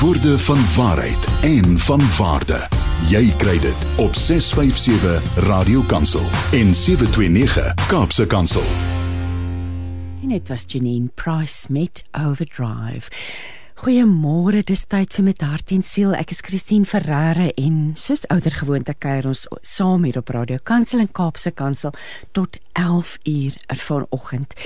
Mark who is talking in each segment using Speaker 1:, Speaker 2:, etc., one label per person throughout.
Speaker 1: Woorde van waarheid en van waarde. Jy kry dit op 657 Radio Kansel en 729 Kaapse Kansel.
Speaker 2: En dit was Janine Price met Overdrive. Goeiemôre, dis tyd vir met hart en siel. Ek is Christine Ferreira en soos ouer gewoonte kuier ons saam hier op Radio Kansel en Kaapse Kansel tot 11 uur vanoggend.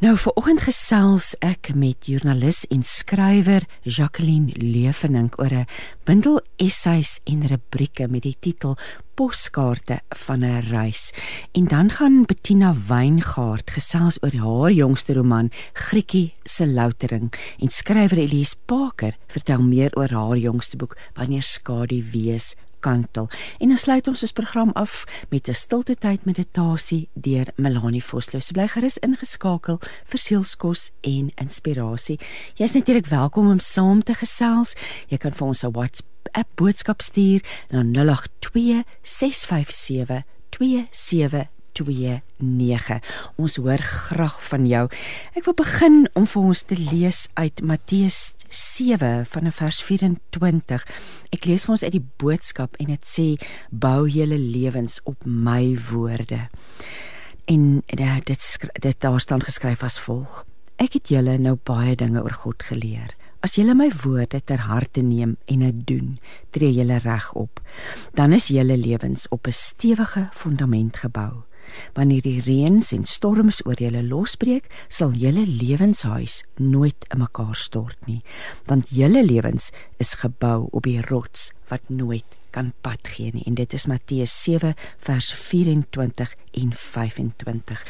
Speaker 2: Nou vanoggend gesels ek met joernalis en skrywer Jacqueline Leefenink oor 'n bundel essays en rubrieke met die titel Poskaarte van 'n reis. En dan gaan Bettina Wyngaard gesels oor haar jongste roman Grietjie se loutering en skrywer Elise Parker vertel meer oor haar jongste boek Wanneer skadu wees kantel. En dan sluit ons ons program af met 'n stilte tyd meditasie deur Melanie Vosloo. So bly gerus ingeskakel vir sielskos en inspirasie. Jy's natuurlik welkom om saam te gesels. Jy kan vir ons 'n WhatsApp boodskap stuur na 082 657 27 29. Ons hoor graag van jou. Ek wil begin om vir ons te lees uit Matteus 7 van vers 24. Ek lees vir ons uit die boodskap en dit sê: "Bou julle lewens op my woorde." En dit dit, dit daar staan geskryf as volg: Ek het julle nou baie dinge oor God geleer. As julle my woorde ter harte neem en dit doen, tree julle reg op. Dan is julle lewens op 'n stewige fondament gebou. Wanneer die reëns en storms oor julle losbreek, sal julle lewenshuis nooit in mekaar stort nie, want julle lewens is gebou op die rots wat nooit kan pad gee nie en dit is Matteus 7 vers 24 en 25.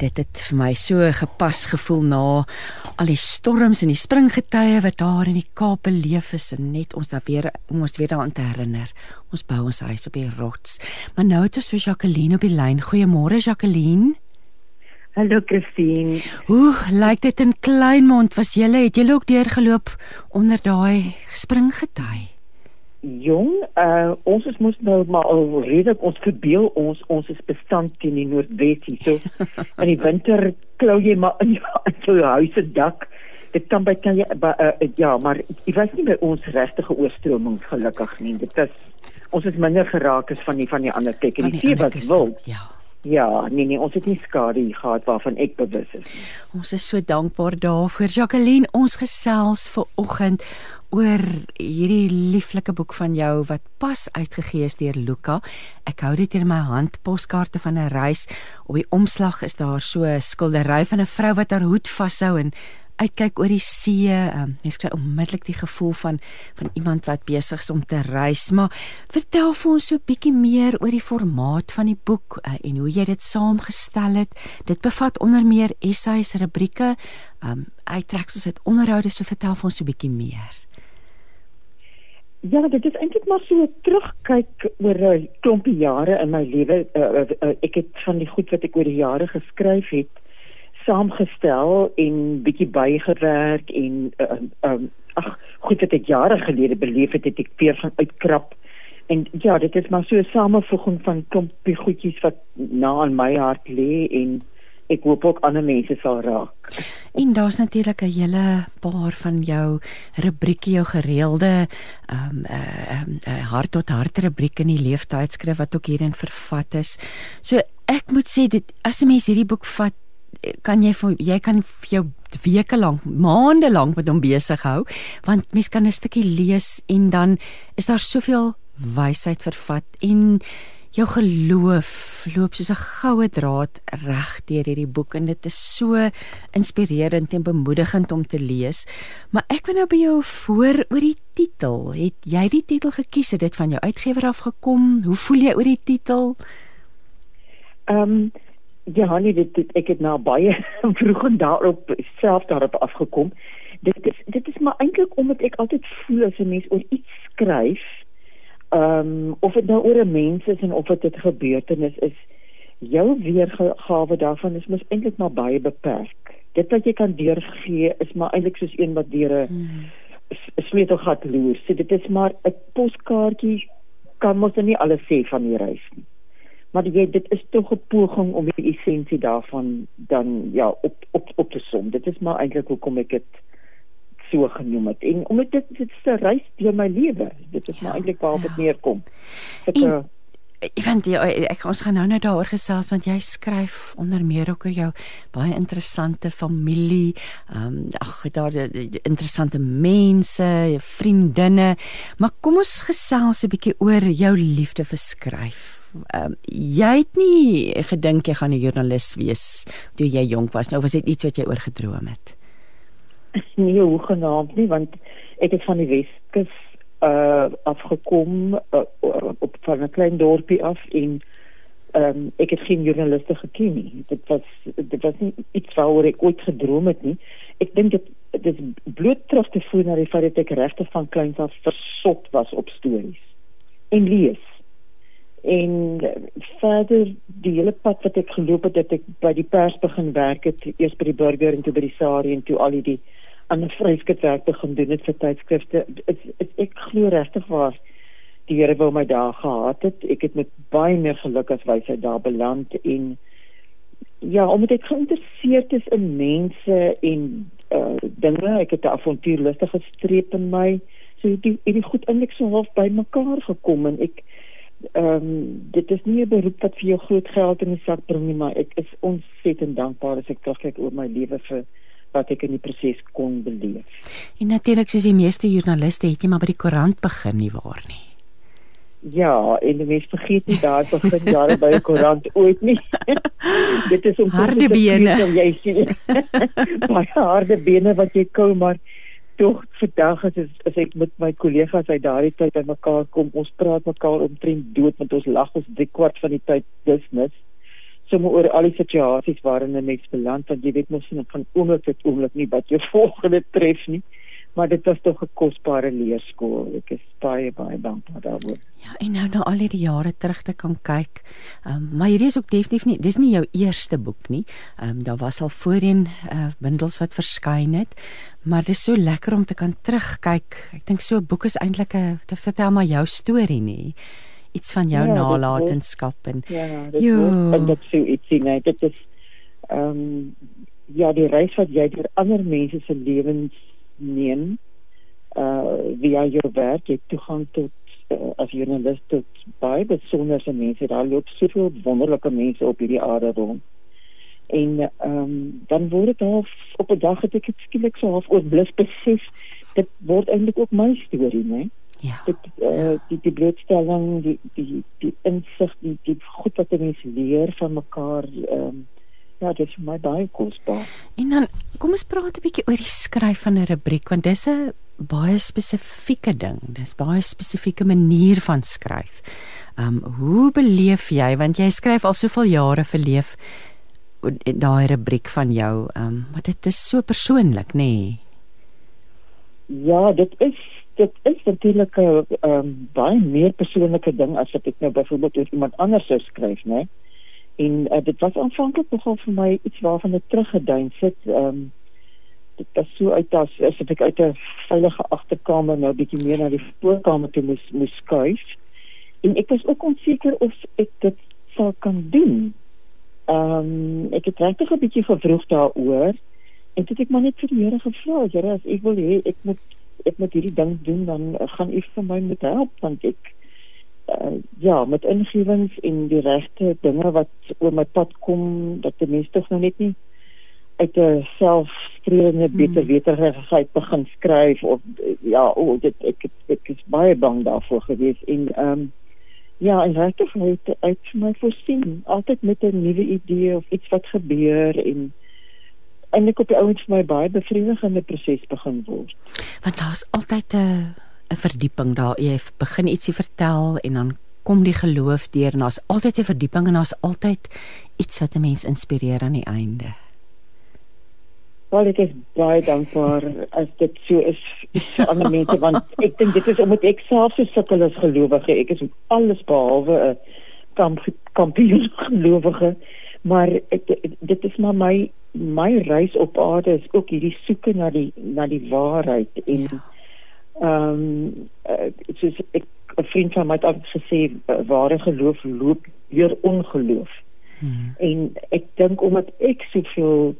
Speaker 2: Dit het vir my so gepas gevoel na al die storms en die springgetye wat daar in die Kaap beleef is en net ons daar weer om ons weer daaraan te herinner. Ons bou ons huis op die rots. Maar nou het ons vir Jacqueline op die lyn. Goeiemôre Jacqueline.
Speaker 3: Hallo Christine.
Speaker 2: Hoe lyk dit in Kleinmond? Was jy het jy ook deurgeloop onder daai springgety?
Speaker 3: Jong, uh, ons is mos nou maar al redelik ons verbeel ons ons is bestand teen die noordwes hier. So in die winter klou jy maar in jou huis se dak. Dit kan by kan jy by, uh, ja, maar ek weet nie by ons regtige oorstroming gelukkig nie. Dit is ons is minder geraak as van die van die ander plek en die see wat wil. Ja. Ja, nee nee, ons het nie skade gehad waarvan ek bewus is.
Speaker 2: Ons is so dankbaar daarvoor. Jacqueline, ons gesels ver oggend oor hierdie lieflike boek van jou wat pas uitgegee is deur Luka. Ek hou dit in my hand, poskaarte van 'n reis. Op die omslag is daar so 'n skildery van 'n vrou wat haar hoed vashou en uitkyk oor die see. Um, mens kry onmiddellik die gevoel van van iemand wat besig is om te reis. Maar vertel vir ons so 'n bietjie meer oor die formaat van die boek uh, en hoe jy dit saamgestel het. Dit bevat onder meer essays, rubrieke, um uittreksels uit onderhoude. So vertel vir ons so 'n bietjie meer.
Speaker 3: Ja, dit is eintlik maar so 'n terugkyk oor 'n klompie jare in my lewe. Uh, uh, uh, ek het van die goed wat ek oor die jare geskryf het, saamgestel en bietjie bygewerk en uh, um, ag, goed wat ek jare gelede beleef het, het ek weer van uitkrap. En ja, dit is maar so 'n samevoeging van klompie goedjies wat na in my hart lê en ek hoop ook ander mense sal raak.
Speaker 2: En daar's natuurlik 'n hele paar van jou rubrieke, jou gereelde ehm um, uh, um, uh, hart tot hart rubriek in die leeftydskrif wat ook hierin vervat is. So ek moet sê dit as 'n mens hierdie boek vat kan jy vir jy kan vir jou weke lank, maande lank met hom besig hou want mens kan 'n stukkie lees en dan is daar soveel wysheid vervat en jou geloof loop soos 'n goue draad reg deur hierdie boek en dit is so inspirerend en bemoedigend om te lees. Maar ek wil nou by jou voor oor die titel. Het jy die titel gekies? Het dit van jou uitgewer af gekom? Hoe voel jy oor die titel?
Speaker 3: Ehm um, ja, nee, dit, dit ek het nou baie vroeg en daarop self daarop afgekom. Dit is dit is maar eintlik omdat ek altyd voel as 'n mens oor iets skryf ehm um, of dit nou oor 'n mens is en of dit 'n gebeurtenis is, jou weergawe daarvan is mos eintlik maar baie beperk. Dit wat jy kan deurgee is maar eintlik soos een wat deur 'n hmm. sleutelgat loer. So dit is maar 'n poskaartjie kan mos nie alles sê van die reis nie. Maar jy dit is tog 'n poging om die essensie daarvan dan ja op op op te som. Dit is maar eintlik hoekom ek dit so genoem het en omdat dit dit is 'n reis deur my lewe. Dit is ja, maar eintlik waar ja. dit neerkom.
Speaker 2: Ek Event ek ons gaan nou net daaroor gesels want jy skryf onder meer ook oor jou baie interessante familie. Ehm um, ag daar interessante mense, jou vriendinne. Maar kom ons gesels 'n bietjie oor jou liefde vir skryf. Ehm um, jy het nie gedink jy gaan 'n joernalis wees toe jy jonk was nou was dit iets wat jy oorgedroom het?
Speaker 3: Nee, hoe genaamd nie want ek het van die Weskus uh afgekom uh, op van 'n klein dorpie af en ehm um, ek het geen joernaliste geken nie. Dit was dit was nie iets waaroor ek ooit gedroom het nie. Ek dink dit dit is bloot terug te voer na die feit dat ek regtig van kleins af versot was op stories en lees. En verder die hele pad wat ek geloop het, het ek by die pers begin werk het, eers by die burger en toe by die Sari en toe al die aan 'n vryskutwerk begin doen het vir tydskrifte. Ek glo regtig waar die Here wou my daar gehad het. Ek het met baie meer geluk as wysheid daar beland en ja, omdat ek geïnteresseerd is in mense en uh dinge, ek het 'n avontuurlustige streep in my. So die die goed eintlik so half by mekaar gekom en ek ehm um, dit is nie 'n beroep wat vir jou groot geld in die sak bring nie, maar ek is ontsettend dankbaar as ek terugkyk oor my lewe vir wat ek in die proses kon beleef.
Speaker 2: En natuurlik soos die meeste joernaliste het jy maar by die koerant begin nie waar nie.
Speaker 3: Ja, en die mense vergeet nie daar begin jare by die koerant ooit nie. Dit is om
Speaker 2: harde bene.
Speaker 3: Jy sien. Baie harde bene wat jy kou maar tog vandag as as ek met my kollegas uit daardie tyd bymekaar kom, ons praat mekaar omtrent dood want ons lag ons 3 kwart van die tyd dis mis sommer oor al die situasies waarin 'n mens beland want jy weet mos nie van oomblik tot oomblik nie wat jou volgende tref nie. Maar dit was tog 'n kosbare leerskool. Ek is baie baie dankbaar daarvoor.
Speaker 2: Ja en nou na al hierdie jare terug te kan kyk um, maar hierdie is ook definitief nie dis nie jou eerste boek nie. Um, daar was al voorheen uh, bundels wat verskyn het maar dit is so lekker om te kan terugkyk. Ek dink so 'n boek is eintlik 'n te vertel maar jou storie nie iets van jou ja, nalatenskap en
Speaker 3: ja, dit is dit so ietsie nee dit is ehm um, ja die reis wat jy deur ander mense se lewens neem uh via jou werk jy toegang tot uh, as journalist tot baie besondere mense. Daar loop soveel wonderlike mense op hierdie aarde rond. En ehm um, dan word dit half op 'n dag het ek skielik so half oor blus besef dit word eintlik ook my storie nee
Speaker 2: Ja.
Speaker 3: Dit uh, die die blootstelling, die die die insig, die die goed wat mense leer van mekaar ehm um, ja, dit is my baie kosbaar.
Speaker 2: En dan kom ons praat 'n bietjie oor die skryf van 'n rubriek want dis 'n baie spesifieke ding. Dis baie spesifieke manier van skryf. Ehm um, hoe beleef jy want jy skryf al soveel jare verleef daai rubriek van jou ehm um, maar dit is so persoonlik nê nee.
Speaker 3: Ja, dit is dit is natuurlik 'n um, baie meer persoonlike ding as wat ek nou byvoorbeeld oor iemand anders sou skryf, né? En uh, dit was aanvanklik nogal vir my iets waarvan ek teruggeduin sit. Ehm um, dit was so uit as as ek uit 'n veilige agterkamer nou bietjie meer na die voorkamer toe moes moes skuif. En ek was ook onseker of ek dit sou kan doen. Ehm um, ek het regtig 'n bietjie gevroeg daaroor. En dit ek maar net vir die Here gevra, Here, as ek wil hê ek moet ek moet hierdie ding doen dan gaan u vir my moet help want ek uh, ja met ingewings en die regte dinge wat oor my pad kom dat die mense tog nou net nie uit 'n selfstrewende hmm. beter weterigheid begin skryf of ja o oh, dit ek, ek ek is baie bang daarvoor gewees en ehm um, ja en regtig uit uit my voorsien altyd met 'n nuwe idee of iets wat gebeur en eintlik op die ouens vir my baie bevredigende proses begin word.
Speaker 2: Want daar's altyd 'n 'n verdieping daar. Jy begin ietsie vertel en dan kom die geloof deur en daar's altyd 'n verdieping en daar's altyd iets wat 'n mens inspireer aan die einde.
Speaker 3: Wel ek is baie dankbaar as dit so is vir ander mense want ek dink dit is omdat ek self so sukkel as gelowige. Ek is alles behalwe 'n kamp kampioen gelowige, maar ek, dit is maar my my reis op aarde is ook hierdie soeke na die na die waarheid en ja. ehm um, uh, soos ek 'n vriend van my het altyd gesê ware geloof loop deur ongeloof. Hmm. En ek dink omdat ek soveel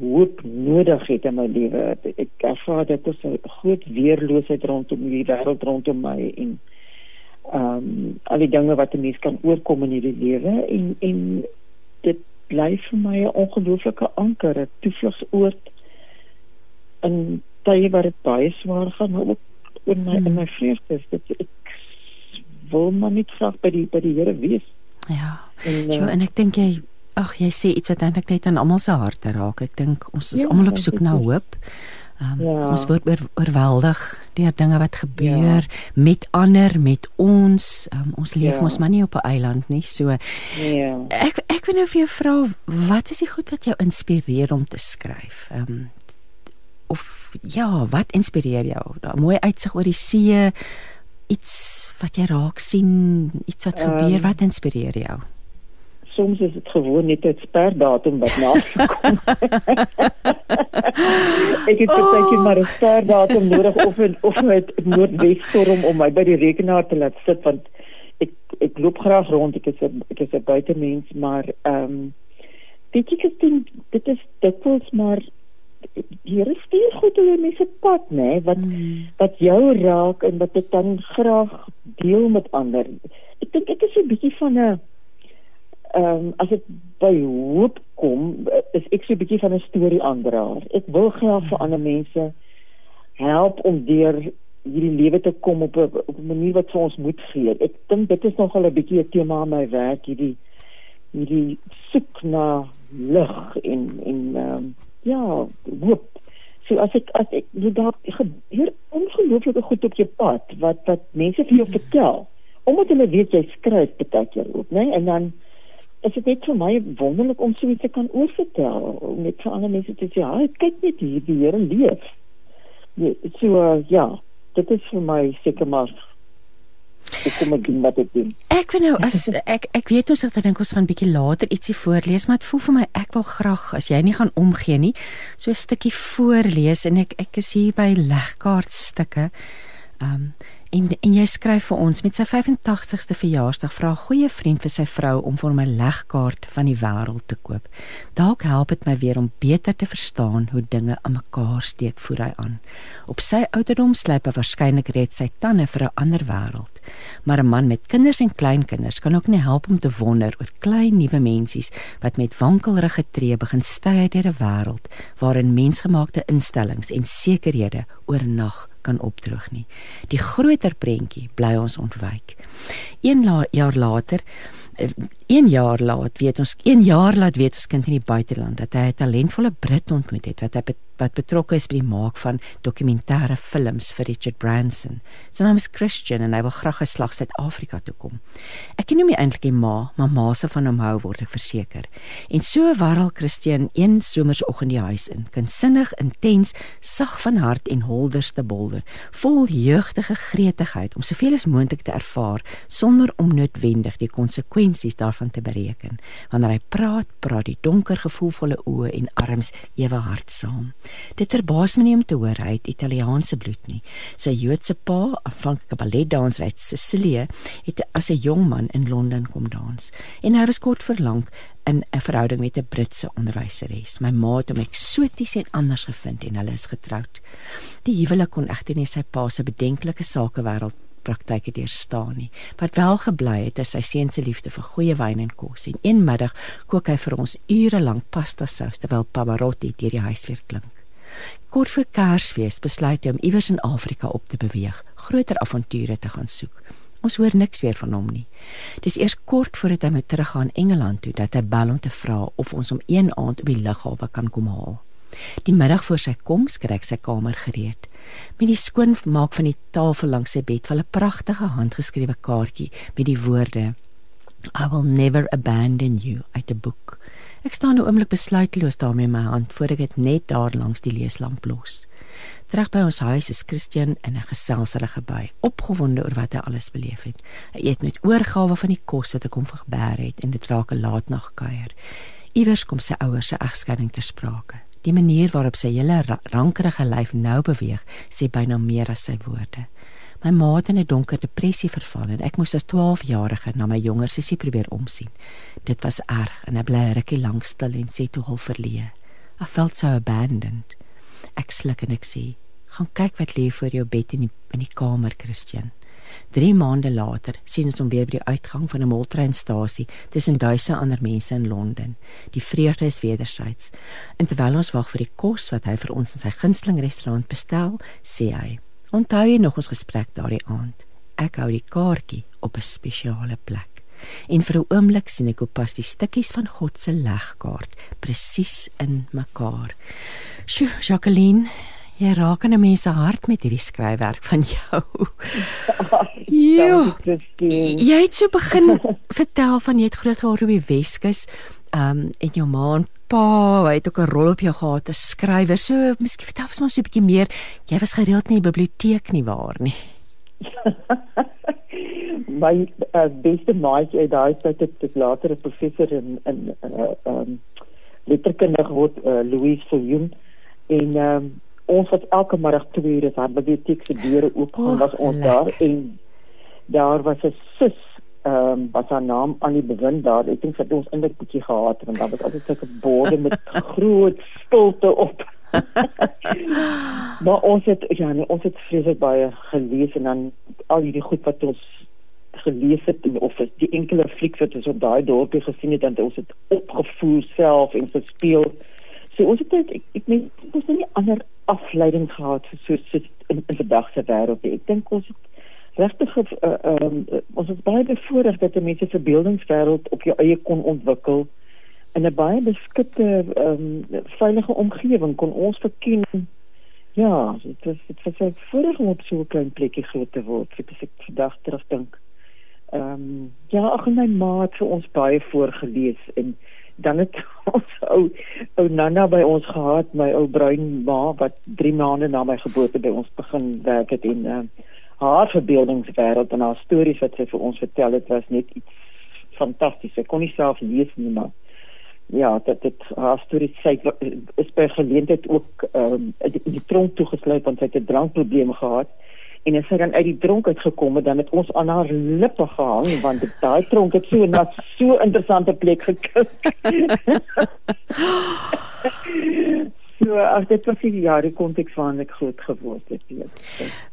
Speaker 3: hoop nodig het in my lewe. Ek ervaar dit as 'n groot weerloosheid rondom die wêreld rondom my en ehm um, al die dinge wat 'n mens kan oorkom in hierdie lewe en en dit bly vir my 'n ongelooflike anker, 'n toevlugsoord in tye waar dit baie swaar gaan, maar ook in my hmm. in my vreugdes. Dit ek wil maar net graag by die by die Here wees.
Speaker 2: Ja. En, uh, en ek dink jy ag jy sê iets wat eintlik net aan almal se harte raak. Ek dink ons is ja, almal op soek na hoop. Um, ja. Ons word oor, oorweldig deur dinge wat gebeur ja. met ander, met ons. Um, ons leef ja. mos maar nie op 'n eiland nie. So ja. Ek ek wil nou vir jou vra, wat is die goed wat jou inspireer om te skryf? Ehm um, of ja, wat inspireer jou? Daai mooi uitsig oor die see, iets wat jy raak sien, iets wat gebeur, um, wat inspireer jou?
Speaker 3: Soms is dit gewoon net 'n sperdatum wat nagekom. ek het baie oh. maar 'n sperdatum nodig of een, of met noordwesstorm om my by die rekenaar te laat sit want ek ek loop graag rond ek is 'n ek is 'n buitemens maar ehm um, dit ek dink dit is dit is maar hier is baie goed oor mense pad nê nee, wat hmm. wat jou raak en wat ek dan graag deel met ander. Ek dink ek is 'n bietjie van 'n ehm um, as dit by hoop kom, is ek so 'n bietjie van 'n storie aandraer. Ek wil graag vir ander mense help om deur hierdie lewe te kom op 'n op 'n manier wat vir ons moet gee. Ek dink dit is nogal 'n bietjie 'n tema in my werk hierdie hierdie soek na lig en en ehm um, ja, hoop. So as ek as ek jy daar gebeur ongelooflike goed op jou pad wat wat mense vir jou vertel omdat hulle weet jy skryf baie keer ook, né? Nee? En dan is dit net vir my wonderlik om so iets te kan oorvertel om net vir ander mense te sê, "Ja, kyk net hier, die Here leef." Ja, so uh, ja, dit is vir my seker maar ek kom ek doen wat ek doen.
Speaker 2: Ek weet nou as ek ek weet ons het dink ons gaan bietjie later ietsie voorlees, maar dit voel vir my ek wil graag as jy nie gaan omgee nie, so 'n stukkie voorlees en ek ek is hier by legkaartstukke. Ehm um, En en jy skryf vir ons met sy 85ste verjaarsdag vra 'n goeie vriend vir sy vrou om vir hom 'n legkaart van die wêreld te koop. Dalk help dit my weer om beter te verstaan hoe dinge aan mekaar steek voer hy aan. Op sy ouderdom slyp hy waarskynlik reeds sy tande vir 'n ander wêreld. Maar 'n man met kinders en kleinkinders kan ook nie help om te wonder oor klein nuwe mensies wat met wankelrige tree begin styg deur 'n wêreld waarin mensgemaakte instellings en sekerhede oornag kan opdroog nie. Die groter prentjie bly ons ontwyk. 1 jaar later 1 jaar laat weet ons 1 jaar laat weet ons kind in die buiteland dat hy 'n talentvolle Brit ontmoet het wat hy wat betrokke is by die maak van dokumentêre films vir Richard Branson. Sy naam is Christian en hy wil graag geslag Suid-Afrika toe kom. Ek ken hom nie eintlik nie, ma, maar ma se van hom hou word ek verseker. En so warrel Christian een somersoggend die huis in, kinsinnig, intens, sag van hart en holderste bolder, vol jeugdige gretigheid om soveel as moontlik te ervaar sonder om noodwendig die konsekwensies daarvan daarvan te bereken. Wanneer hy praat, praat die donker gevoelvolle oë en arms ewe hard saam. Dit verbaas my nie om te hoor hy het Italiaanse bloed nie. Sy Joodse pa, aanvanklike balletdanser uit Sicilië, het as 'n jong man in Londen kom dans en hy was kort verlang in 'n verhouding met 'n Britse onderwyseres. My ma het hom eksoties en anders gevind en hulle is getroud. Die huwelik kon egter nie sy pa se bedenklike sakewêreld praktyke deurstaan nie. Wat wel gebly het is sy seun se liefde vir goeie wyn en kos. En een middag kook hy vir ons ure lank pasta sous terwyl Pavarotti deur die huis weer klink. Kort voor Kersfees besluit hy om iewers in Afrika op te beweeg, groter avonture te gaan soek. Ons hoor niks weer van hom nie. Dis eers kort voordat hy moet teruggaan Engeland toe dat hy bel om te vra of ons hom een aand op die lughawe kan kom haal. Die middag voor sy koms kry ek sy kamer gereed. Met die skoon maak van die tafel langs sy bed val 'n pragtige handgeskrewe kaartjie met die woorde I will never abandon you uit 'n boek. Ek staan nou oomblik besluiteloos daarmee in my hand voor ek dit net daar langs die leeslamp los. Terug by ons huis is Christian in 'n geselsrige by, opgewonde oor wat hy alles beleef het. Hy eet met oorgawe van die kos wat ek hom vergeber het en dit raak 'n laatnagkuier. Iewers kom sy ouers se egskeiding ter sprake. Die manier waarop sy hele rankerige lyf nou beweeg, sê byna meer as sy woorde. My ma het in 'n donker depressie verval en ek moes as 12-jarige na my jonger sussie probeer omsien. Dit was erg en hy bly rukkie lank stil en sê toe half verleë: I felt so abandoned. Ek sluk en ek sê, "Gaan kyk wat lê voor jou bed in die in die kamer, Christian." 3 maande later sien ons hom weer by die uitgang van 'n moltreinstasie tussen duisende ander mense in Londen. Die vreugde is wedersyds. En terwyl ons wag vir die kos wat hy vir ons in sy gunsteling restaurant bestel, sê hy: "Onthou jy nog ons gesprek daardie aand? Ek hou die kaartjie op 'n spesiale plek." En vir 'n oomblik sien ek hoe pas die stukkies van God se legkaart presies in mekaar. Sjoe, Jacqueline, jy raak aan 'n mens se hart met hierdie skryfwerk van jou. Jo. Jy het so begin vertel van jy het groot geword op die Weskus. Um en jou ma en pa, hy het ook 'n rol op jou gehad as skrywer. So, miskien vertel ons maar so 'n bietjie meer. Jy was gereeld in die biblioteek nie waar nie?
Speaker 3: my uh, beste maatjie uit daai tyd het ek later 'n professor in in uh, um letterkunde geword uh, Louise Viljoen en um, ons het elke middag twee ure daar by die biblioteek se deure oop gaan oh, was ons lekker. daar en daar was 'n sus ehm um, wat haar naam aan die bewind daar ek dink dat ons eintlik bietjie gehad want daar was altyd sulke borde met groot stilte op maar ons het ja nee, ons het vreeslik baie gelees en dan al hierdie goed wat ons gelees het of die enkele fliek wat ons op daai dorpie gesien het dan ons het opgevoer self en gespeel. So ons het ek ek meen ons het nie ander afleiding gehad vir so so in, in vandag se wêreld nie. Ek dink ons het regtig uh, um, ons is baie bevoorreg dat mense se verbeeldingswêreld op jou eie kon ontwikkel in 'n baie beskitte um, veilige omgewing kon ons verken Ja, dit was dit was 'n voorreg om op so 'n klein plekkie groot te word. Ek het vandag terugdink. Ehm um, ja, ag my ma het vir ons baie voorgeles en dan het ons ou ou Nana by ons gehad, my ou bruin ma wat 3 maande na my geboorte by ons begin werk het en uh, haar verbeeldingswêreld en haar stories wat sy vir ons vertel het was net iets fantasties. Ek kon nie self lees nie maar ja, dat dit haar stories sê is by geleentheid ook ehm um, die, die tronk toegesluit want sy het 'n drankprobleme gehad en as sy dan uit die tronk uitgekom het dan het ons aan haar lippe gehang want daai tronk het so na so interessante plek gekyk. so as dit was die jare konteks waarin ek groot geword het.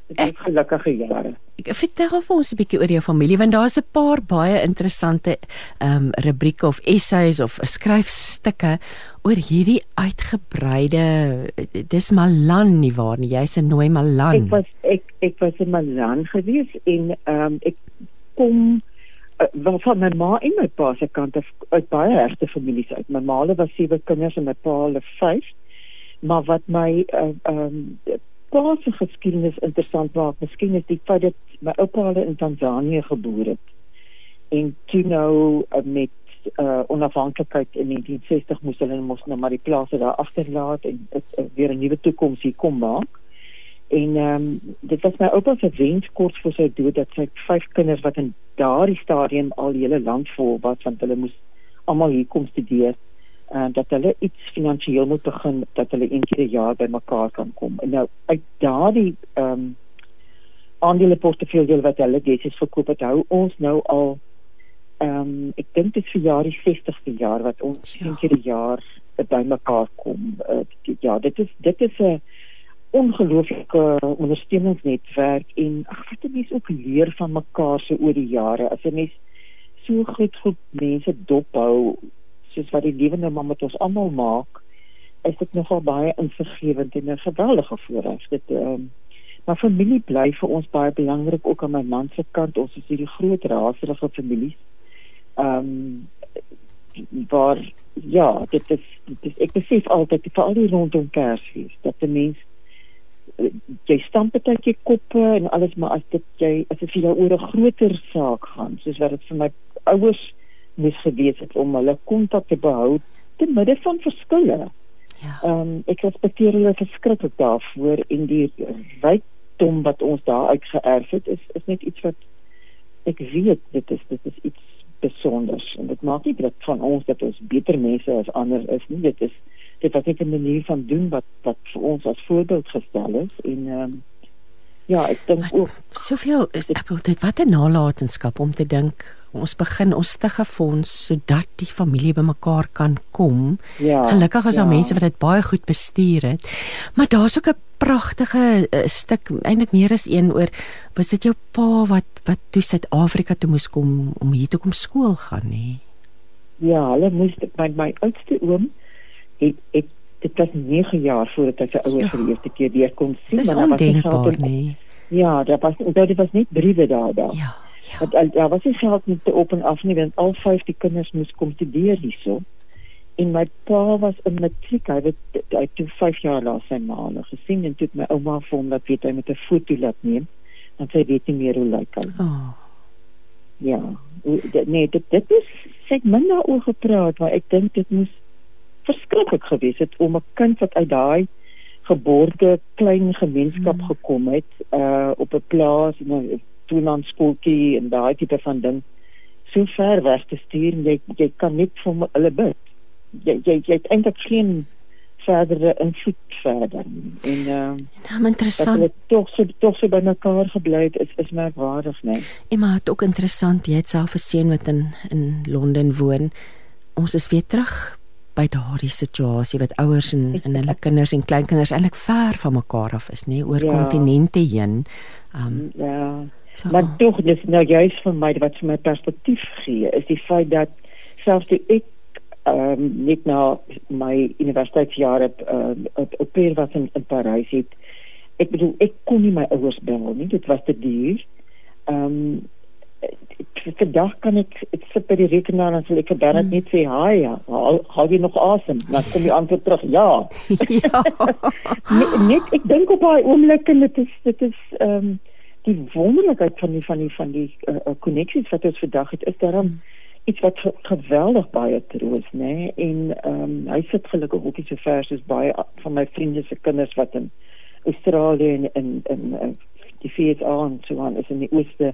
Speaker 3: Dit is gelukkige jare.
Speaker 2: Ek vertel vir ons 'n bietjie oor jou familie want daar's 'n paar baie interessante ehm um, rubrieke of essays of skryfstukke oor hierdie uitgebreide dis Malan nie waar nie jy's 'n nooi Malan.
Speaker 3: Ek was ek ek was in Malan gewees en ehm um, ek kom uh, van my ma en my pa se kant af uit baie regte families uit. My ma was sewe kinders en my pa hulle vyf maar wat my ehm uh, um, pa se geskiedenis interessant maak, miskien is die feit dat my oupa hulle in Tansanië gebore het. En toe nou uh, met uh, onafhanklikheid in 1960 moes hulle mos nou maar die plase daar agterlaat en het, uh, weer 'n nuwe toekoms hier kom maak. En ehm um, dit was my oupa se wens kort voor sy dood dat sy vyf kinders wat in daardie stadium al hele land vol was want hulle moes almal hier kom studeer uh, dat hulle iets finansiëel moet begin dat hulle een keer 'n jaar bymekaar kan kom. En nou uit daardie ehm um, aandele portefeulje wat hulle gesies verkoop het, hou ons nou al ehm um, ek dink dit vir jaar die 60ste jaar wat ons ja. een keer 'n jaar bymekaar kom. Uh, ja, dit is dit is 'n ongelooflike ondersteuningsnetwerk en ag wat 'n mens ook leer van mekaar se oor die jare. As 'n mens so goed goed mense dophou soos wat die lewende man met ons almal maak, is dit nogal baie insiggewend en 'n geweldige voorreg. Dit ehm maar familie bly vir ons baie belangrik ook aan my man se kant. Ons is hierdie groot raserige families. Ehm um, waar ja, dit is dit is ek besef altyd vir al die rondom Kersfees dat die mens jy stamp baie keer koppe en alles maar as dit jy as dit vir jou oor 'n groter saak gaan soos wat dit vir my ouers moes gewees het om hulle kontak te behou te midde van verskille. Ja. Ehm um, ek respekteer hulle verskriklik daarvoor en die rykdom wat ons daar uitgeerf het is is net iets wat ek weet dit is dit is iets besonders en dit maak nie dit van ons dat ons beter mense as ander is nie dit is dit was net 'n manier van doen wat wat vir ons as voorbeeld gestel is en ehm um, ja, ek dink ook
Speaker 2: soveel is ek wil dit wat 'n nalatenskap om te dink ons begin ons stig 'n fonds sodat die familie bymekaar kan kom.
Speaker 3: Ja,
Speaker 2: Gelukkig is daar
Speaker 3: ja.
Speaker 2: mense wat dit baie goed bestuur het. Maar daar's ook 'n pragtige uh, stuk eintlik meer as een oor was dit jou pa wat wat toe Suid-Afrika toe moes kom om hier toe kom skool gaan nê.
Speaker 3: Ja, hulle moes my my oudste oom het het dit was 9 jaar voordat hy sy ouers
Speaker 2: Ja.
Speaker 3: vir die eerste keer weer kon sien,
Speaker 2: Dis
Speaker 3: daar was nie geld om-
Speaker 2: nê.
Speaker 3: Ja, daar was onthou dit was net briewe daar daar.
Speaker 2: Ja. Ja.
Speaker 3: Want al- daar was nie geld met te op en af nie, want al vyf die kinders moes kom studeer hierso. En my pa was in matriek, hy het hy het toe 5 jaar laat sy ma hulle gesien en toe het my ouma vir hom laat weet hy met 'n foto laat neem, want sy weet nie meer hoe lyk hy.
Speaker 2: Oh.
Speaker 3: Ja, nee, dit dit is sy het min daaroor gepraat, maar ek dink dit moes verskriklik gewees het om 'n kind wat uit daai geboorte klein gemeenskap
Speaker 2: Mm.
Speaker 3: gekom het, uh op 'n plaas en 'n toenlandskooltjie en daai tipe van ding so ver weg te stuur en jy jy kan net vir hulle bid. Jy jy jy het eintlik geen verdere invloed verder en uh
Speaker 2: Nou,
Speaker 3: dat
Speaker 2: interessant.
Speaker 3: hulle tog so tog so by mekaar gebly het is is merkwaardig, nee.
Speaker 2: Emma het ook interessant, jy het self 'n seun wat in in Londen woon. Ons is weer terug by daardie situasie wat ouers en en hulle kinders en kleinkinders eintlik ver van mekaar af is, nê, oor
Speaker 3: Ja.
Speaker 2: kontinente heen. Um
Speaker 3: Ja.
Speaker 2: so
Speaker 3: Maar tog dis nou juist vir my wat vir my perspektief gee is die feit dat selfs toe ek ehm um, net na my universiteitsjare op ehm op op peer was in, in Parys het ek bedoel ek kon nie my ouers bel nie dit was te duur. Ehm um, vandag kan ek ek sit by die rekenaar en sê ek kan dan net sê hi ja. Hou hou jy nog asem? Dan kom die antwoord terug ja.
Speaker 2: Ja.
Speaker 3: net, net ek dink op daai oomblik en dit is dit is ehm um, die wonderlikheid van die van die van die koneksies uh, wat ons vandag het is daarom iets wat ge geweldig baie troos nê nee? en ehm um, hy sit gelukkig ook nie so ver soos baie van my vriende se kinders wat in Australië en in in uh, die VSA en so aan is in die ooste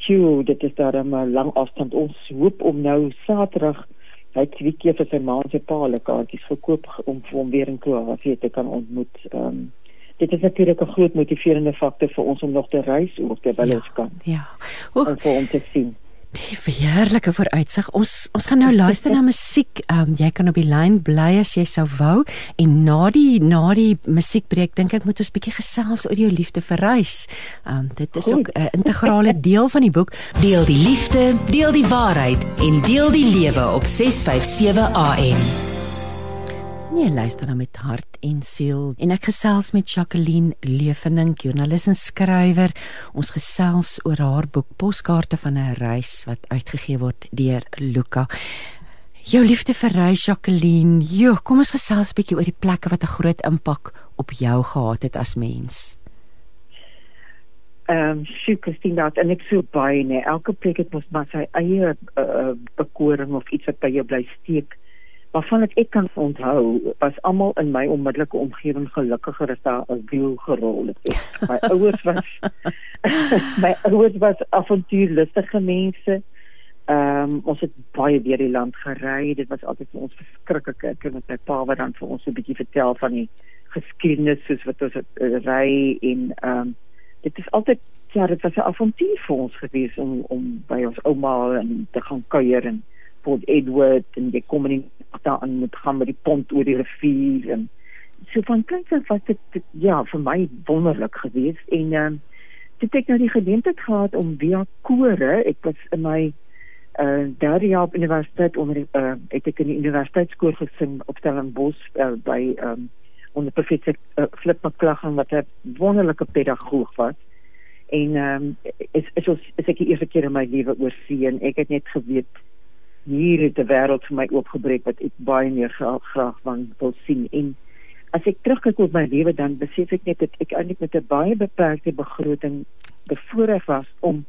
Speaker 3: Sjoe, dit is daar 'n lang afstand. Ons hoop om nou Saterdag hy het twee keer vir sy ma en sy pa hulle kaartjies gekoop om vir hom weer in Kroasie te kan ontmoet. Ehm um, dit is natuurlik 'n groot motiverende faktor vir ons om nog te reis ook terwyl
Speaker 2: Ja.
Speaker 3: ons kan
Speaker 2: Ja. O,
Speaker 3: om vir hom te sien.
Speaker 2: Die heerlike vooruitsig. Ons ons gaan nou luister na musiek. Ehm um, jy kan op die lyn bly as jy sou wou en na die na die musiekbreek dink ek moet ons bietjie gesels oor jou liefde vir reis. Ehm um, dit is
Speaker 3: Goed.
Speaker 2: ook 'n integrale deel van die boek.
Speaker 4: Deel die liefde, deel die waarheid en deel die lewe op 657 AM.
Speaker 2: Nee, luister dan met hart en siel. En ek gesels met Jacqueline Leefening, joernalis en skrywer. Ons gesels oor haar boek Poskaarte van 'n reis wat uitgegee word deur Luka. Jou liefde vir reis, Jacqueline. Jo, kom ons gesels 'n bietjie oor die plekke wat 'n groot impak op jou gehad het as mens.
Speaker 3: Ehm um, sjoe, Christine, dat en ek so baie nee, elke plek het mos maar sy eie uh, bekoring of iets wat by jou bly steek. Waarvan ek, kan onthou, was almal in my onmiddellike omgewing gelukkiger as daar 'n wiel gerol het. My ouers was my ouers was avontuurlustige mense. Ehm um, ons het baie deur die land gery. Dit was altyd vir ons verskriklik. Ek het met my pa wat dan vir ons 'n bietjie vertel van die geskiedenis soos wat ons uh, ry en ehm um, dit is altyd ja, dit was 'n avontuur vir ons gewees om om by ons ouma en te gaan kuier en Port Edward en jy kom in die nag daarin moet gaan met die pont oor die rivier en so van kleins af was dit, dit ja vir my wonderlik geweest en um, dit het nou die geleentheid gehad om via kore ek was in my uh derde jaar op universiteit onder uh het ek in die universiteitskoor gesing op Stellenbosch uh, by um, onder professor uh, Flip McClaggan wat 'n wonderlike pedagoog was. En ehm um, is is ons is ek die eerste keer in my lewe oor see en ek het net geweet hier het 'n wêreld vir my oopgebreek wat ek baie meer graag, graag wil sien en as ek terugkyk op my lewe dan besef ek net dat ek eintlik met 'n baie beperkte begroting bevoorreg was om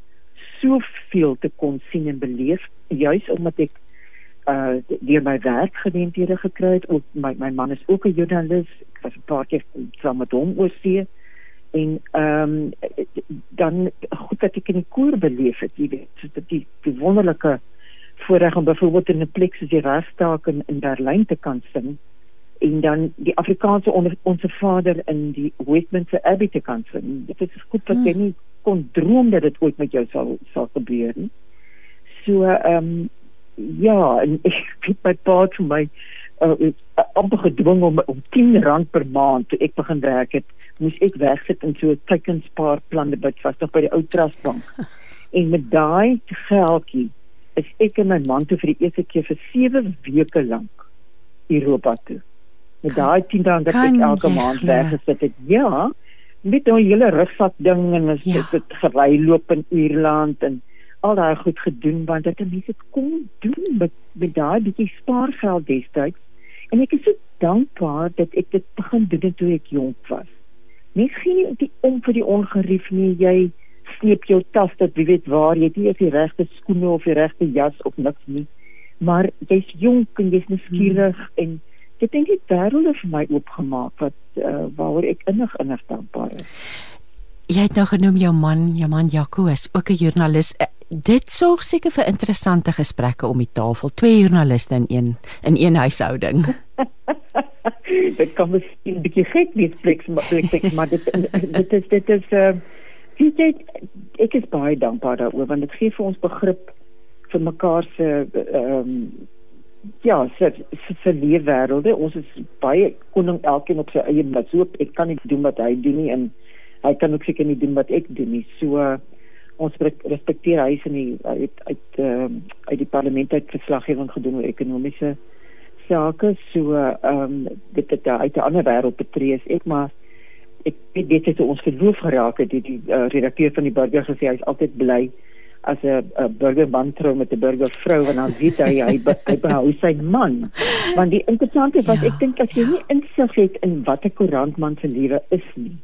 Speaker 3: soveel te kon sien en beleef juis omdat ek uh deur my werk geleenthede gekry het. Ook my my man is ook 'n joernalis ek was 'n paar keer saam met hom oor see. En ehm um, dan goed dat ek in die koor beleef het jy weet so dat die, die wonderlike voorreg om byvoorbeeld in 'n plek soos die Rastaak in, in Berlyn te kan sing en dan die Afrikaanse onder onsse Vader in die Westminster Abbey te kan sing. Dit is goed wat jy nie kon droom dat dit ooit met jou sal sal gebeur nie. So ehm um, ja, en ek het my pa vir my uh, amper gedwing om om 10 rand per maand toe ek begin werk het, moes ek wegsit in so 'n teikenspaarspan wat was nog by die ou trustbank. En met daai geldjie is ek en my man toe vir die eerste keer vir 7 weke lank Europa toe. Met daai 10 rand wat ek elke maand weggesit het. Ja, met 'n hele rugsak ding en ons ja. het dit gery loop in Ierland en al daai goed gedoen want dit mense dit kon doen met met daai bietjie spaargeld destyds en ek is so dankbaar dat ek dit begin doen toe ek jonk was. Nie geen die om vir die ongerief nie jy sleep jou tas tot wie weet waar jy het nie die regte skoene of die regte jas of niks nie maar jy's jonk en jy's nuuskierig hmm. en dit dink ek wêrelde vir my oopgemaak wat uh, waaroor ek innig innig dankbaar is.
Speaker 2: Jy het nou genoem jou man, jou man Jaco is ook 'n joernalis. Uh, dit sorg seker vir interessante gesprekke om die tafel. Twee joernaliste in een in een huishouding.
Speaker 3: dit kan miskien 'n bietjie gek wees, flex, maar flex, maar dit dit is dit is uh, jy ek is baie dankbaar daaroor want dit gee vir ons begrip vir mekaar se ehm um, ja, se se leefwêrelde. Ons is baie koning elkeen op sy eie pad. So ek kan nie doen wat hy doen nie en hy kan ook seker nie doen wat ek doen nie. So uh, ons respekteer hy se nie uit uit ehm um, uit die parlement uit verslaggewing gedoen oor ekonomiese sake. So ehm um, dit het uit 'n ander wêreld betree is ek maar ek weet dit het ons geloof geraak het die, die uh, redakteur van die burger gesê hy is altyd bly as 'n burgerman trou met 'n burgervrou en dan weet hy hy, hy behou sy man. Want die interessante was ja. ek dink as jy nie insig het in wat 'n koerantman se lewe is nie.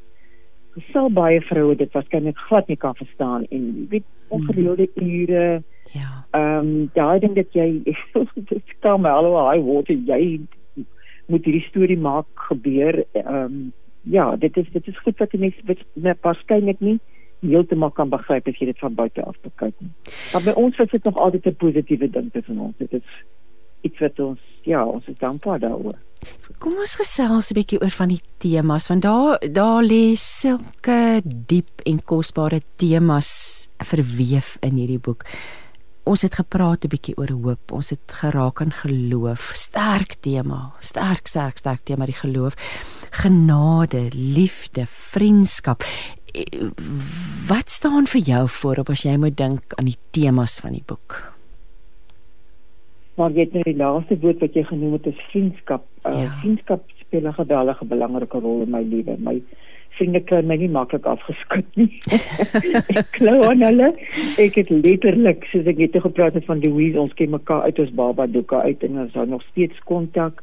Speaker 3: Sal baie vroue dit waarskynlik glad nie kan verstaan en weet ongereelde hmm. ure. Ja. Ehm um, daai ding dat jy dit kom al hoe hy word jy moet hierdie storie maak gebeur. Ehm um, ja, dit is dit is goed wat mense met waarskynlik nie heeltemal kan begryp as jy dit van buite af bekyk. Maar by ons was dit nog altyd 'n positiewe ding tussen ons. Dit is iets wat ons ja, ons is dankbaar daaroor.
Speaker 2: Kom ons gesels 'n bietjie oor van die temas want daar daar lê sulke diep en kosbare temas verweef in hierdie boek. Ons het gepraat 'n bietjie oor hoop. Ons het geraak aan geloof. Sterk tema, sterk sterk sterk tema die geloof. Genade, liefde, vriendskap wat staan vir jou voorop as jy moet dink aan die temas van die boek?
Speaker 3: Maar jy het nou die laaste woord wat jy genoem het is vriendskap. Uh, ja. Vriendskap speel 'n geweldige belangrike rol in my lewe. My vriende kan my nie maklik afgeskit nie. ek glo aan hulle. Ek het letterlik soos ek net gepraat het van Louise, ons ken mekaar uit ons baba doeke uit en ons hou nog steeds kontak.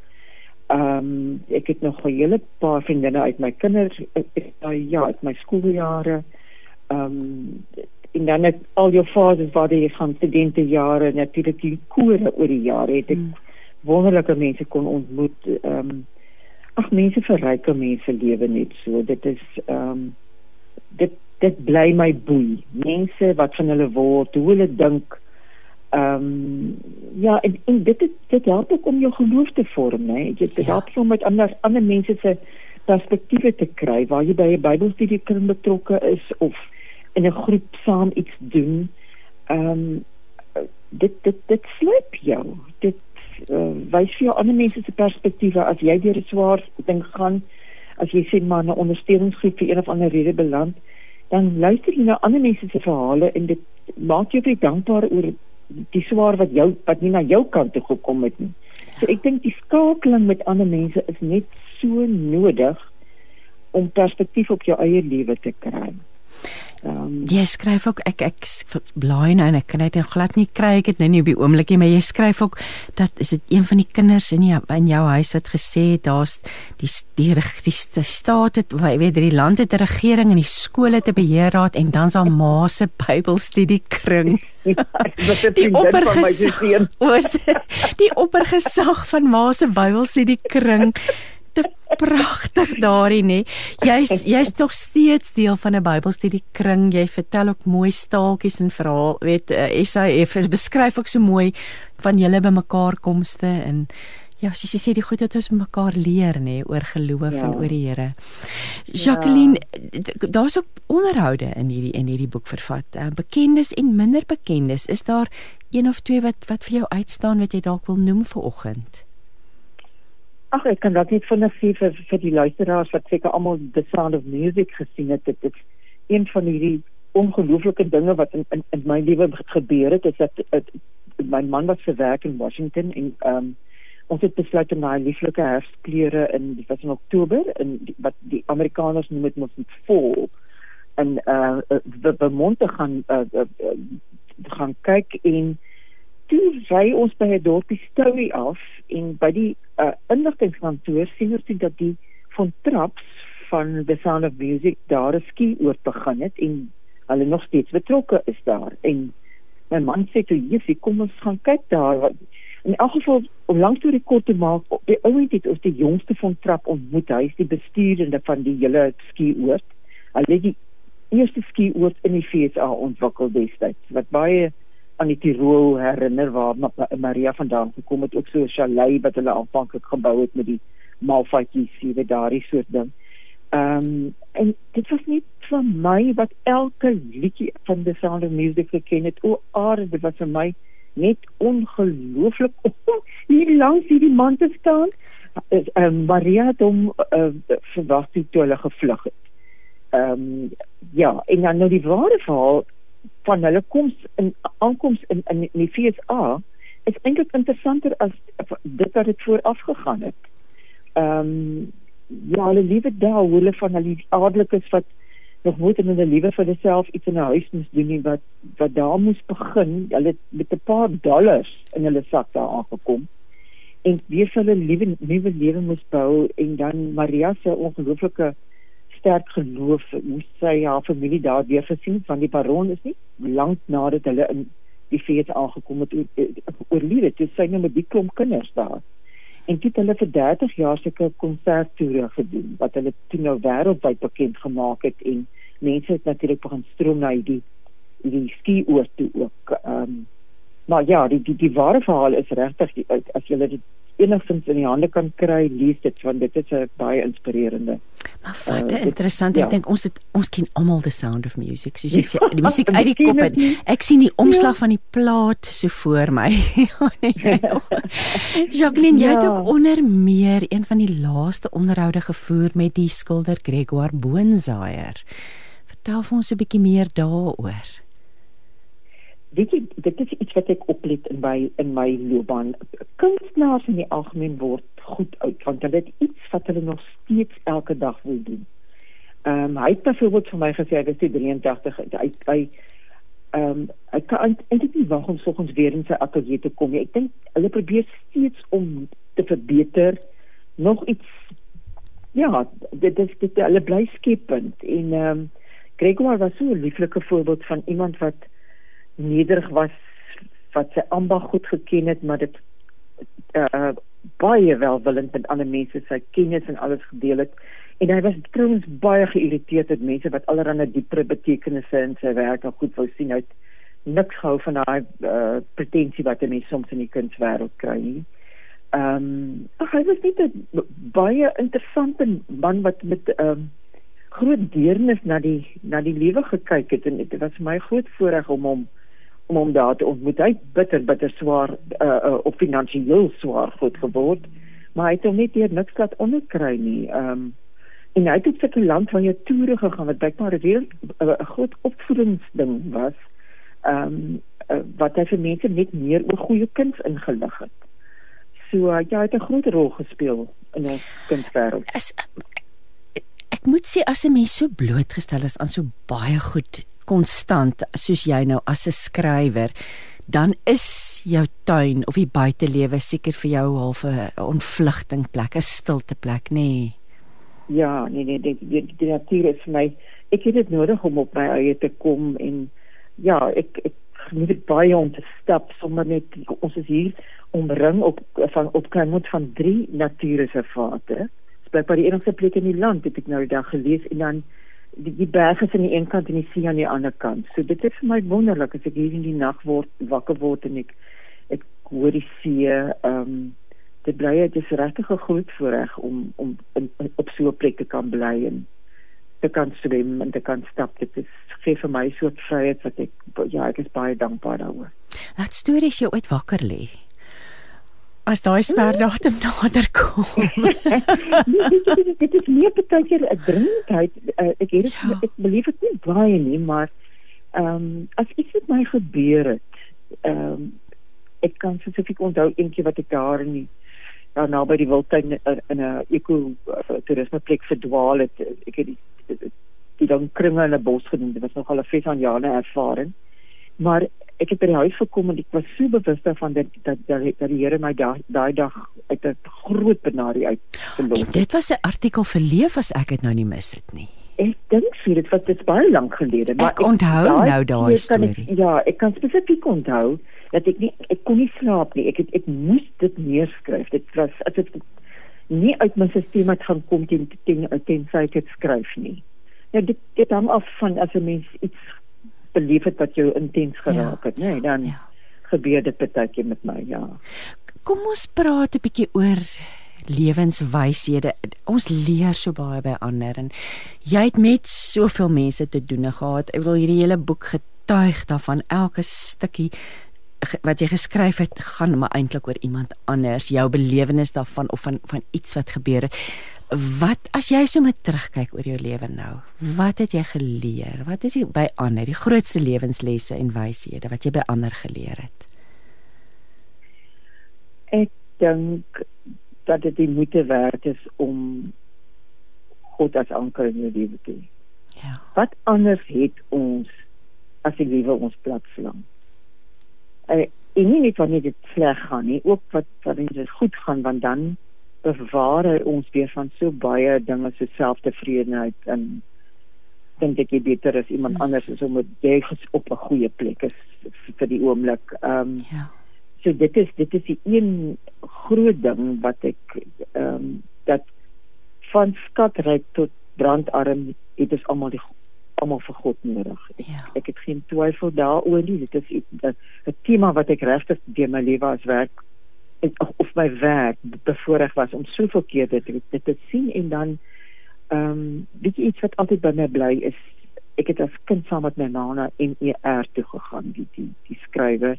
Speaker 3: Ehm um, ek het nog 'n hele paar vriendinne uit my kinders uh, ja, uit my skooljare. Ehm um, en dan net al jou fases waar jy gaan studente jare natuurlik die kore oor die jare het ek hmm. wonderlike mense kon ontmoet. Ehm um, ag mense verryk mense lewe net so. Dit is ehm um, dit dit bly my boei. Mense wat van hulle word, hoe hulle dink Ehm um, ja, en, en dit het, dit help ook om jou geloof te vorm, né? Dit dit ja. help om met ander ander mense se perspektiewe te kry waar jy by 'n Bybelstudie kan betrokke is of in 'n groep saam iets doen. Ehm um, dit dit dit sleep jou. Dit uh, wys vir jou ander mense se perspektiewe as jy deur 'n swaar ding gaan, as jy sien maar 'n ondersteuningsgroep vir een of ander rede beland, dan luister jy na ander mense se verhale en dit maak jou baie dankbaar oor die swaar wat jou wat nie na jou kant toe gekom het nie. So ek dink die skakeling met ander mense is net so nodig om perspektief op jou eie lewe te kry.
Speaker 2: Um, jy skryf ook ek ek blaai nou en ek kan dit nou glad nie kry. Ek het nou nie op die oomblik nie maar jy skryf ook dat is dit een van die kinders in jou in jou huis wat gesê het daar's die die die, die staat het weet die land het 'n regering en die skole te beheerraad en dan's daar ma se Bybelstudie kring. Die oppergesag die oppergesag van ma se Bybelstudie kring te pragtig daarin nê. Jy's jy's tog steeds deel van 'n Bybelstudie kring. Jy vertel ook mooi staaltjies en verhaal, weet uh, eh, SAF beskryf ook so mooi van julle bymekaar komste en Ja, soos jy sê die goed wat ons mekaar leer nê oor geloof ja. en oor die Here. Jacqueline, ja. daar's ook onderhoude in hierdie in hierdie boek vervat. Uh, bekendes en minder bekendes. Is daar een of twee wat wat vir jou uitstaan wat jy dalk wil noem vir oggend?
Speaker 3: Ag, ek kan dalk net vinnig sê vir vir die luisteraars wat seker almal The Sound of Music gesien het, dit is een van hierdie ongelooflike dinge wat in in, in my lewe gebeur het, is dat het, my man was vir werk in Washington en ehm um, ons het besluit om daai lieflike herfskleure in dit was in Oktober in die, wat die Amerikaners noem dit mos met vol en uh die bemonte gaan uh, uh, uh gaan kyk en toe ry ons by 'n dorpie Stowie af en by die uh inligtingkantoor sien ons dit dat die van traps van the sound of music daar 'n ski oor begin het en hulle nog steeds betrokke is daar en my man sê toe jy kom ons gaan kyk daar wat In elk geval om lank toe die kort te maak, op die ouend het ons die jongste van trap ontmoet. Hy is die bestuurende van die hele skioord. Hulle het die eerste skioord in die FSA ontwikkel destyds wat baie aan die Tirol herinner waar Maria vandaan gekom het, ook so 'n chalet wat hulle aanvanklik gebou het met die malfatjies, jy daardie soort ding. Ehm um, en dit was nie vir my wat elke liedjie van the sound of music geken het. O, aarde, dit was vir my net ongelooflik hier langs hierdie man te staan. Is uh, Maria het hom uh, verwag toe hulle gevlug het. Ehm um, ja, en dan nou die ware verhaal van hulle koms in aankoms in in, die FSA is eintlik interessanter as dit wat dit vooraf gegaan het. Ehm um, ja, hulle liewe daar, hulle van hulle adelikes wat nog nooit in hulle lewe vir hulself iets in 'n huis moes doen nie wat wat daar moes begin. Hulle het met 'n paar dollars in hulle sak daar aangekom en weer vir hulle lewe nuwe lewe moes bou en dan Maria se ongelooflike sterk geloof moes sy haar familie daar weer gesien van die baron is nie lank nadat hulle in die fees aangekom het oorlewe toe sy nou met die klomp kinders daar en dit hulle vir 30 jaar sulke konserttoere gedoen wat hulle toe nou wêreldwyd bekend gemaak het en mense het natuurlik begin stroom na die die ski oor toe ook. Ehm um, maar ja, die die die ware verhaal is regtig as jy dit enigstens in die hande kan kry, lees dit want dit is 'n baie inspirerende.
Speaker 2: Maar wat uh, interessant, ek ja. dink ons het ons ken almal the sound of music. Soos jy sê, die musiek uit die kop het. Ek sien die omslag ja. van die plaat so voor my. Jacqueline, jy ja. het ook onder meer een van die laaste onderhoude gevoer met die skilder Gregor Boonzaier. Vertel vir ons 'n bietjie meer daaroor.
Speaker 3: Weet jy, dit is iets wat ek oplet in my in my loopbaan. Kunstenaars in die algemeen word goed uit want hulle het iets wat hulle nog steeds elke dag wil doen. Ehm um, hy het byvoorbeeld vir my gesê hy is 83 hy hy ehm um, ek kan eintlik nie wag om soggens weer in sy ateljee te kom nie. Ek dink hulle probeer steeds om te verbeter nog iets ja, dit is dit hulle bly skepend en ehm um, Gregor was so 'n lieflike voorbeeld van iemand wat nederig was, wat sy ambag goed geken het, maar dit uh baie welwillend met ander mense sy kennis en alles gedeel het. En hy was trouens baie geïrriteerd met mense wat allerlei diepere betekenisse in sy werk al goed wou sien uit niks gehou van daai uh, pretensie wat mense soms in die kunswêreld kry nie. Ehm um, hy was net 'n baie interessante man wat met ehm um, groot deernis na die na die lewe gekyk het en dit was my groot voorreg om hom om hom daar te ontmoet. Hy bitter bitter swaar uh, uh op finansiëel swaar goed geword, maar hy het hom net hier niks laat onderkry nie. Um en hy het op sy land van jou toere gegaan wat bykbaar 'n weer 'n groot opvoedingsding was. Um uh, wat hy vir mense net meer oor goeie kuns ingelig het. So uh, ja, hy het 'n groot rol gespeel in ons kunswêreld.
Speaker 2: Is ek moet sê as 'n mens so blootgestel is aan so baie goed konstant soos jy nou as 'n skrywer dan is jou tuin of die buitelewe seker vir jou half 'n ontvlugting plek, 'n stilte plek, nê? Nee.
Speaker 3: Ja, nee nee, die die, die natuur is vir my ek het dit nodig om op my eie te kom en ja, ek ek geniet dit baie om te stap sommer net ons is hier omring op van op Kleinmond van drie natuurreservate by die enigste plek in die land het ek nou die dag gelees en dan die, die berge aan die een kant en die see aan die ander kant. So dit is vir my wonderlik as ek hier in die nag word wakker word en ek ek hoor die see ehm um, dit bly dit is regtig 'n groot voorreg om om in, in, op so 'n plek te kan bly en te kan swem en te kan stap. Dit is gee vir my so 'n vryheid wat ek ja, ek is baie dankbaar daaroor.
Speaker 2: Laat stories jou ooit wakker lê. As daai sperdatum nader kom.
Speaker 3: nee, dit is nie baie keer 'n dringendheid. Uh, ek het dit ja. ek beleef dit nie baie nie, maar ehm um, as iets met my gebeur het, ehm um, ek kan spesifiek onthou eendag wat ek daar in die daar naby die wildtuin in 'n eko uh, toerisme plek verdwaal het. Ek het die die, die dan kringe in 'n bos gedoen. Dit was nogal 'n fesanjane ervaring. Maar ek het by die huis gekom en ek was so bewus daarvan dat dat dat, dat die Here my daai da, dag uit 'n groot benadering uit
Speaker 2: verlos. Dit was 'n artikel vir leef as ek dit nou nie mis het nie.
Speaker 3: Ek dink vir dit was dit baie lank gelede,
Speaker 2: maar ek onthou ek, nou daai storie.
Speaker 3: Ek, ja, ek kan spesifiek onthou dat ek nie ek kon nie slaap nie. Ek het ek moes dit neerskryf. Dit was as dit nie uit my stelsel uit gaan kom teen teen tensy ek dit skryf nie. Ja, dit dit hang af van as 'n mens iets beleef het wat jou intens geraak ja, het, nê, nee, dan ja. gebeur dit baie keer met my, ja.
Speaker 2: Kom ons praat 'n bietjie oor lewenswyshede. Ons leer so baie by ander en jy het met soveel mense te doen gehad. Ek wil hierdie hele boek getuig daarvan elke stukkie wat jy geskryf het gaan maar eintlik oor iemand anders, jou belewenis daarvan of van van iets wat gebeur het. Wat as jy so met terugkyk oor jou lewe nou? Wat het jy geleer? Wat is jy by ander die grootste lewenslesse en wyshede wat jy by ander geleer het?
Speaker 3: Ek dink dat dit die moeite werd is om God as anker in jou lewe te hê. Ja. Wat anders het ons as die lewe ons plat slaan? Uh, en nie net wanneer dit sleg gaan nie, ook wat wanneer dit goed gaan want dan bewaar hy ons weer van so baie dinge so selftevredenheid en dink ek jy beter as iemand hmm. anders is om jy op 'n goeie plek is vir die oomblik. Ehm um, ja. So dit is dit is die een groot ding wat ek ehm um, dat van skatryk tot brandarm het ons almal die almal vir God nodig. Ek, ja. ek het geen twyfel daaroor nie. Dit is 'n tema wat ek regtig deur my lewe as werk of my werk bevoorreg was om soveel keer dit dit te sien en dan ehm um, weet jy iets wat altyd by my bly is ek het as kind saam met my ma na NER toe gegaan die die die skrywer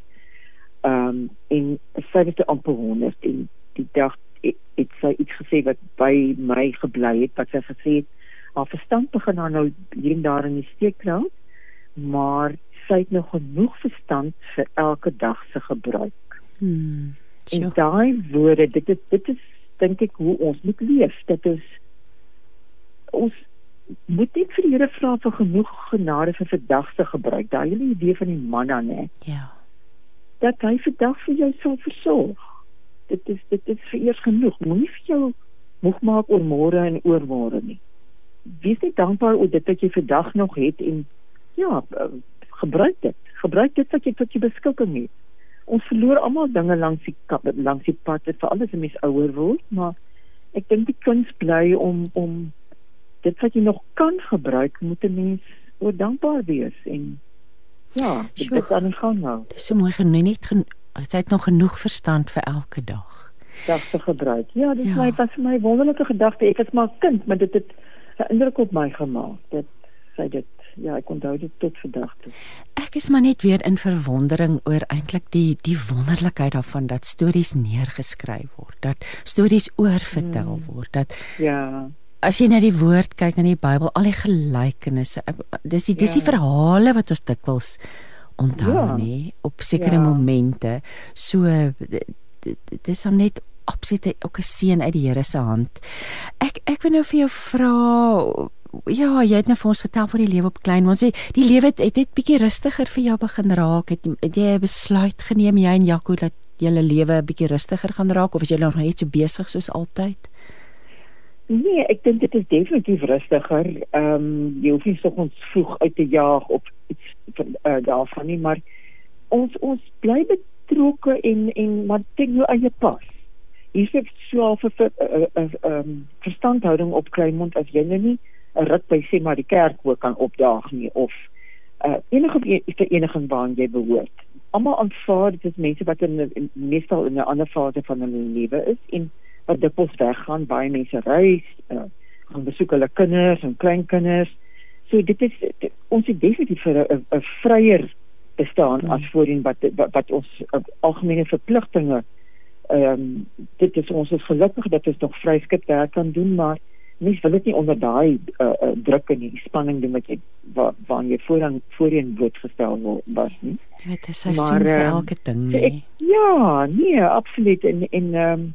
Speaker 3: ehm um, en sy het te amper honderd en die dag het, het sy iets gesê wat by my gebly het wat sy gesê het haar verstand begin haar nou hier en daar in die steek laat maar sy het nog genoeg verstand vir elke dag se gebruik. Hmm. En daai woorde, dit is dit is dink ek hoe ons moet leef. Dit is ons moet net vir die Here vra vir genoeg genade vir vandag se gebruik. Daai hele idee van die manna, né? Ja. Dat hy vandag vir jou sal versorg. Dit is dit is vir eers genoeg. Moenie vir jou moeg maak oor môre en oor môre nie. Wees net dankbaar oor dit wat jy vandag nog het en ja, eh, gebruik dit. Gebruik dit wat jy tot jou beskikking het ons verloor almal dinge langs die langs die pad vir alles as mens ouer word maar ek dink die kuns bly om om dit wat jy nog kan gebruik moet 'n mens oor dankbaar wees en ja dit is aan die gang nou
Speaker 2: dis so mooi geniet gen jy het nog genoeg verstand vir elke dag.
Speaker 3: Dag se gebruik. Ja dis ja. my was vir my wonderlike gedagte. Ek was maar kind maar dit het 'n indruk op my gemaak dit sê dit ja, ek onthou dit tot vandag toe.
Speaker 2: Ek is maar net weer in verwondering oor eintlik die die wonderlikheid daarvan dat stories neergeskryf word, dat stories oorvertel hmm. word, dat Ja. As jy na die woord kyk in die Bybel, al die gelykenisse, dis die dis die ja. verhale wat ons dikwels onthou ja. nie op sekere ja. momente. So dis hom net opsit ook 'n seën uit die Here se hand. Ek ek wil nou vir jou vra ja, jy het nou vir ons vertel van die lewe op klein. Ons sê die lewe het het net bietjie rustiger vir jou begin raak. Het, het jy 'n besluit geneem jy en Jaco dat julle lewe 'n bietjie rustiger gaan raak of is jy nog net so besig soos altyd?
Speaker 3: Nee, ek dink dit is definitief rustiger. Ehm um, jy hoef nie so ons vroeg uit te jaag op iets uh, daarvan nie, maar ons ons bly betrokke en en maar dit nou eie pas. Hier sê so 'n uh, uh, um, verstandhouding op Kleinmond as jy nou nie 'n rit by sê maar die kerk ook kan opdaag nie of uh, enige vereniging waaraan jy behoort almal aanvaar dit is mense wat in, in meestal in 'n ander fase van hulle lewe is en wat dikwels weggaan, baie mense reis, uh, gaan besoek hulle kinders en kleinkinders. So dit is dit, ons het definitief vir 'n vryer bestaan hmm. as voorheen wat, wat wat ons uh, algemene verpligtinge ehm um, dit is ons is gelukkig dat ons nog vryskip werk kan doen maar mens wil dit nie onder daai uh, uh, druk en die spanning doen wat jy waar waar jy voorheen voorheen blootgestel was nie.
Speaker 2: Dit is so maar, vir um, elke ding.
Speaker 3: So ek, ja, nee, absoluut en en ehm um,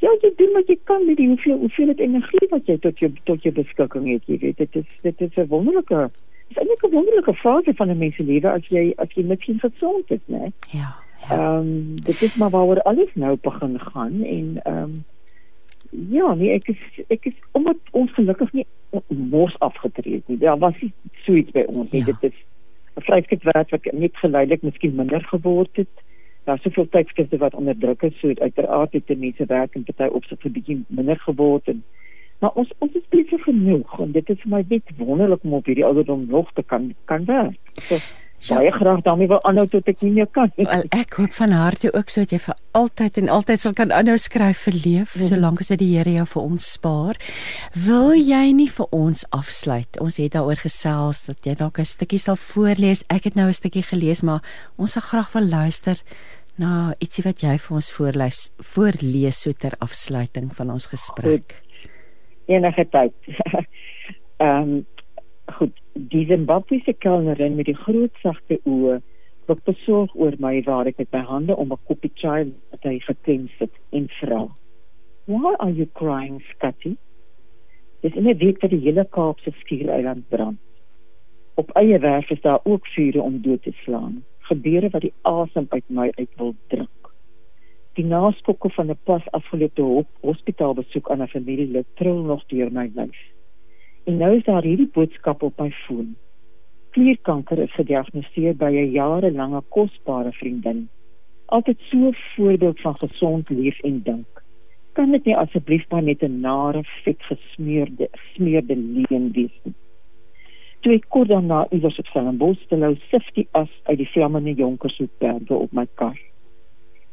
Speaker 3: ja, jy doen wat jy kan met die hoeveel hoeveel dit energie wat jy tot jou tot jou beskikking het, jy weet. Dit is dit is 'n wonderlike is eintlik 'n wonderlike fase van 'n mens se lewe as jy as jy net gesond is, né?
Speaker 2: Ja.
Speaker 3: Ehm ja. um, dit is maar waaroor alles nou begin gaan en ehm um, Ja, nee, ek is ek is omdat ons gelukkig nie mos afgetree het nie. Daar was nie so iets by ons nie. Ja. Dit is 'n vryskipwerk wat net geleidelik miskien minder geword het. Daar's soveel tydskrifte wat onder druk is, so uiteraard het mense werk en party opsit 'n bietjie minder geword en maar ons ons is besig genoeg en dit is vir my net wonderlik om op hierdie ouderdom nog te kan kan werk. So, baie graag daarmee wil aanhou tot ek nie meer kan
Speaker 2: nie. Wel ek hoop van harte ook so dat jy vir altyd en altyd sal kan aanhou skryf vir leef mm -hmm. solank as dit die Here jou vir ons spaar. Wil jy nie vir ons afsluit? Ons het daaroor gesels dat jy dalk 'n stukkie sal voorlees. Ek het nou 'n stukkie gelees, maar ons sal graag wil luister na ietsie wat jy vir ons voorlees voorlees so ter afsluiting van ons gesprek.
Speaker 3: Enige tyd. Ehm um, goed, die Zimbabwese kelnerin met die groot sagte oë wat besorg oor my waar ek met my hande om 'n koppie chai wat hy gekens het en vra: "Why are you crying, Scotty?" Dis in 'n week dat die hele Kaapse skiereiland brand. Op eie werf is daar ook vure om dood te slaan. Gebeure wat die asem uit my uit wil druk. Die naskokke van 'n pas afgelope hospitaalbesoek aan 'n familielid trill nog deur my lyf. En nou is daar hierdie boodskap op my foon. Klierkanker is gediagnoseer by 'n jarelange kosbare vriendin. Altyd so 'n voorbeeld van gesond leef en dink. Kan dit nie asseblief maar net 'n nare vet gesmeurde smeerde leuen wees nie? Toe ek kort daarna iewers op Stellenbosch te lou sif die as uit die vlammende Jonkershoek berge op my kar.